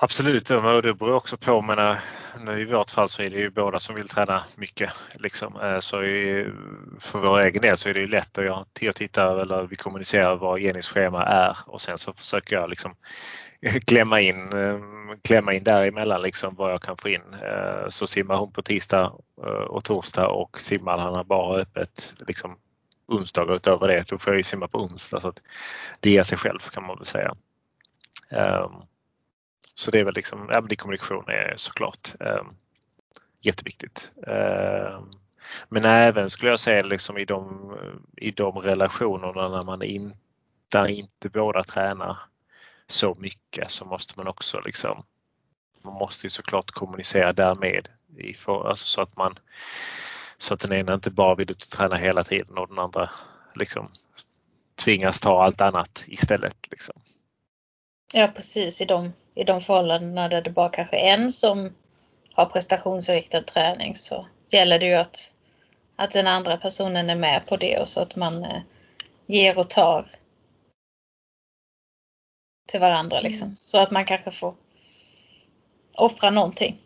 Absolut, och det beror också på, men eh, nu i vårt fall så är det ju båda som vill träna mycket. Liksom. Eh, så för vår egen del så är det ju lätt att jag tittar eller vi kommunicerar vad Jennys schema är och sen så försöker jag liksom klämma in, eh, klämma in däremellan liksom vad jag kan få in. Så simmar hon på tisdag och torsdag och simhallarna bara öppet liksom onsdagar utöver det. Då får jag ju simma på onsdag så att det ger sig själv kan man väl säga. Ehm, så det är väl liksom, ja men det kommunikation är såklart ehm, jätteviktigt. Ehm, men även skulle jag säga liksom i de, i de relationerna när man in, där inte båda tränar så mycket så måste man också liksom man måste ju såklart kommunicera därmed i för, alltså så att man så att den ena inte bara vill ut och träna hela tiden och den andra liksom tvingas ta allt annat istället. Liksom. Ja precis i de, i de förhållandena där det bara kanske är en som har prestationsinriktad träning så gäller det ju att, att den andra personen är med på det och så att man eh, ger och tar till varandra liksom. Mm. Så att man kanske får offra någonting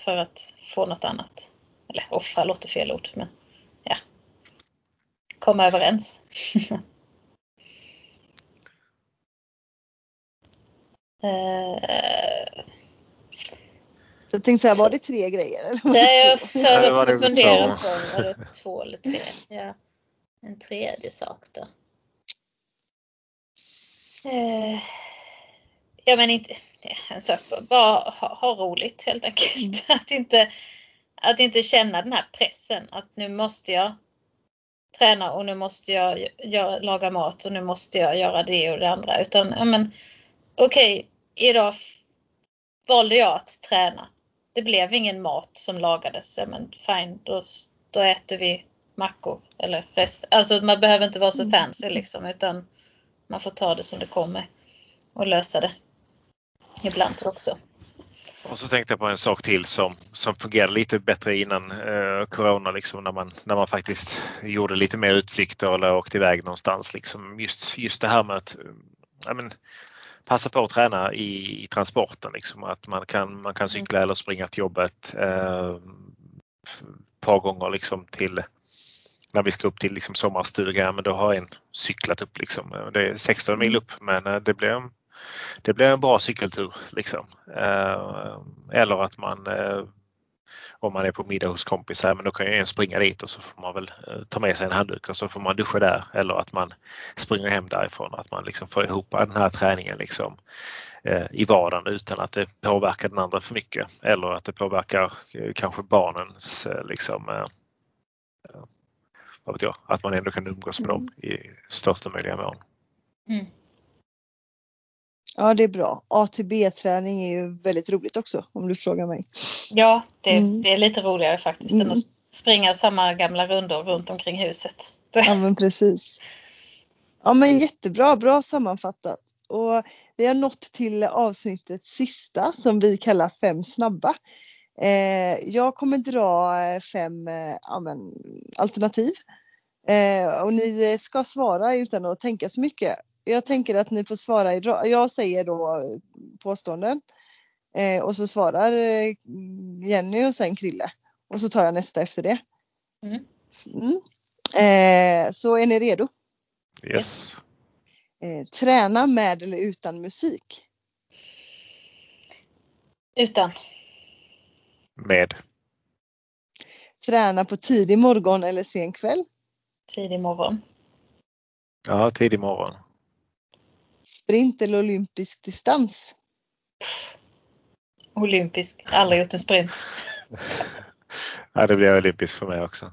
för att få något annat. Eller offra låter fel ord men ja. Komma överens. uh, jag tänkte säga, var det tre grejer? Eller var det, det jag försökte också fundera på. Var det två eller tre? Ja. En tredje sak då? Eh, ja men inte, en sak, bara ha, ha roligt helt enkelt. Mm. Att, inte, att inte känna den här pressen att nu måste jag träna och nu måste jag göra, laga mat och nu måste jag göra det och det andra. Utan ja men okej, okay, idag valde jag att träna det blev ingen mat som lagades, ja men fine, då, då äter vi mackor eller rest. Alltså man behöver inte vara så mm. fancy liksom utan man får ta det som det kommer och lösa det. Ibland också. Och så tänkte jag på en sak till som, som fungerade lite bättre innan eh, Corona, liksom, när, man, när man faktiskt gjorde lite mer utflykter eller åkte iväg någonstans. Liksom. Just, just det här med att ja, men, passa på att träna i, i transporten. Liksom, att man kan, man kan mm. cykla eller springa till jobbet eh, ett par gånger liksom till när vi ska upp till liksom sommarstuga, men då har en cyklat upp. Liksom. Det är 16 mil mm. upp men eh, det blir, det blir en bra cykeltur. Liksom. Eh, eller att man eh, om man är på middag hos kompisar, men då kan ju en springa dit och så får man väl eh, ta med sig en handduk och så får man duscha där eller att man springer hem därifrån. Att man liksom får ihop den här träningen liksom, eh, i vardagen utan att det påverkar den andra för mycket eller att det påverkar eh, kanske barnens liksom, vad vet jag, att man ändå kan umgås med mm. dem i största möjliga mån. Mm. Ja det är bra. ATB-träning är ju väldigt roligt också om du frågar mig. Ja det, mm. det är lite roligare faktiskt mm. än att springa samma gamla rundor runt omkring huset. Ja men precis. Ja men jättebra, bra sammanfattat. Och vi har nått till avsnittets sista som vi kallar fem snabba. Eh, jag kommer dra fem eh, ja, men, alternativ. Eh, och ni ska svara utan att tänka så mycket jag tänker att ni får svara i Jag säger då påståenden. Eh, och så svarar eh, Jenny och sen Krille. Och så tar jag nästa efter det. Mm. Mm. Eh, så är ni redo? Yes. Eh, träna med eller utan musik? Utan. Med. Träna på tidig morgon eller sen kväll? Tidig morgon. Ja, tidig morgon. Sprint eller olympisk distans? Olympisk, aldrig gjort en sprint. ja, det blir olympisk för mig också.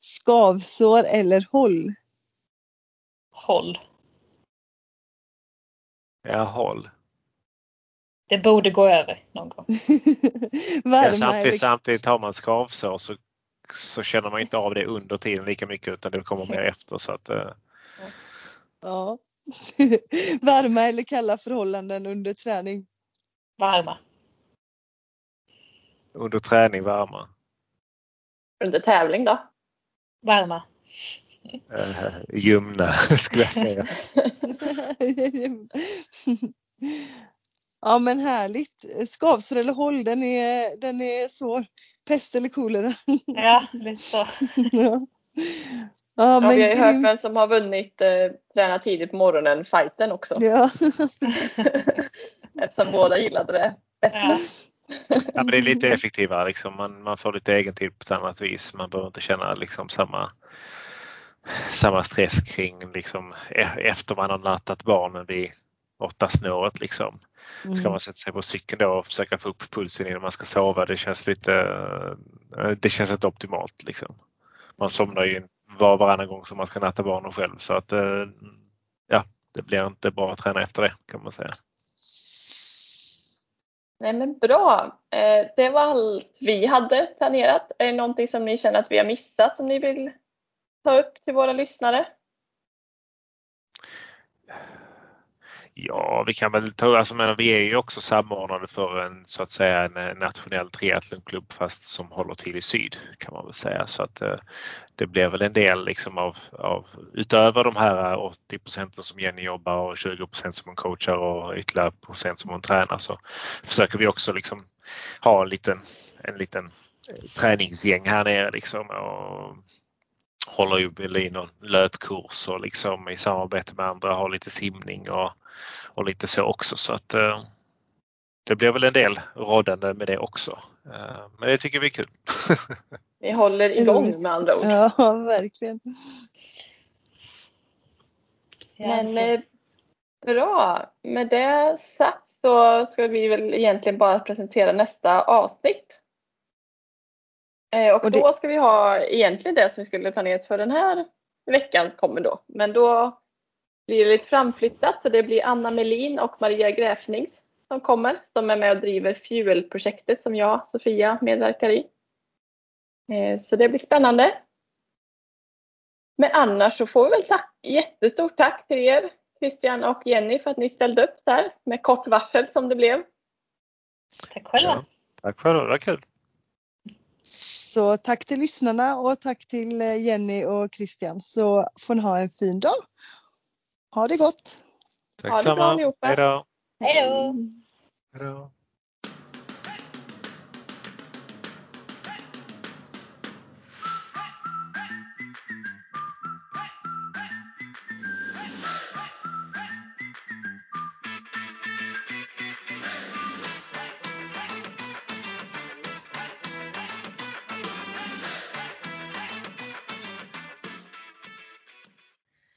Skavsår eller håll? Håll. Ja, håll. Det borde gå över någon gång. ja, samtidigt, samtidigt har man skavsår så, så känner man inte av det under tiden lika mycket utan det kommer mer efter. Så att, uh... Ja. Varma eller kalla förhållanden under träning? Varma. Under träning varma. Under tävling då? Varma. Uh, ljumna skulle jag säga. ja men härligt. Skavsår eller håll, den är, den är svår. Pest eller kolera? ja, lite så. ja. Ja, ja, men vi har ju hört vem som har vunnit eh, Träna tidigt på morgonen fighten också. Ja. Eftersom båda gillade det Ja. ja, men det är lite effektivare. Liksom. Man, man får lite egen tid på ett annat vis. Man behöver inte känna liksom, samma, samma stress kring liksom, e-, efter man har nattat barnen vid åtta snåret. Liksom. Ska mm. man sätta sig på cykeln då och försöka få upp pulsen innan man ska sova? Det känns lite eh, det känns inte optimalt. Liksom. Man somnar ju var och varannan gång som man ska natta barnen själv så att eh, ja, det blir inte bra att träna efter det kan man säga. Nej men bra. Eh, det var allt vi hade planerat. Är det någonting som ni känner att vi har missat som ni vill ta upp till våra lyssnare? Ja, vi kan väl ta, alltså men vi är ju också samordnade för en så att säga en nationell triathlonklubb fast som håller till i syd kan man väl säga. Så att eh, det blir väl en del liksom av, av utöver de här 80 procenten som Jenny jobbar och 20 procent som hon coachar och ytterligare procent som hon tränar så försöker vi också liksom ha en liten, en liten eh, träningsgäng här nere liksom och håller ju löpkurs och liksom i samarbete med andra har lite simning och och lite så också så att eh, det blir väl en del rådande med det också. Eh, men det tycker vi är kul. Ni håller igång med andra ord. Ja, verkligen. Men eh, bra. Med det sagt så ska vi väl egentligen bara presentera nästa avsnitt. Eh, och, Och det- då ska vi ha egentligen det som vi skulle planerat för den här veckan kommer då. Men då blir det lite framflyttat så det blir Anna Melin och Maria Gräfnings som kommer som är med och driver Fuel-projektet som jag, Sofia, medverkar i. Eh, Så det blir spännande. Men annars så får vi väl tack, jättestort tack till er Christian och Jenny för att ni ställde upp så här med kort varsel som det blev. Tack själva. Ja, tack för det, det var kul. Så tack till lyssnarna och tack till eh, Jenny och Christian så får ni ha en fin dag. Ha det gott! Tack Ha det bra samma. allihopa. Hej då. Hej då! Hej då.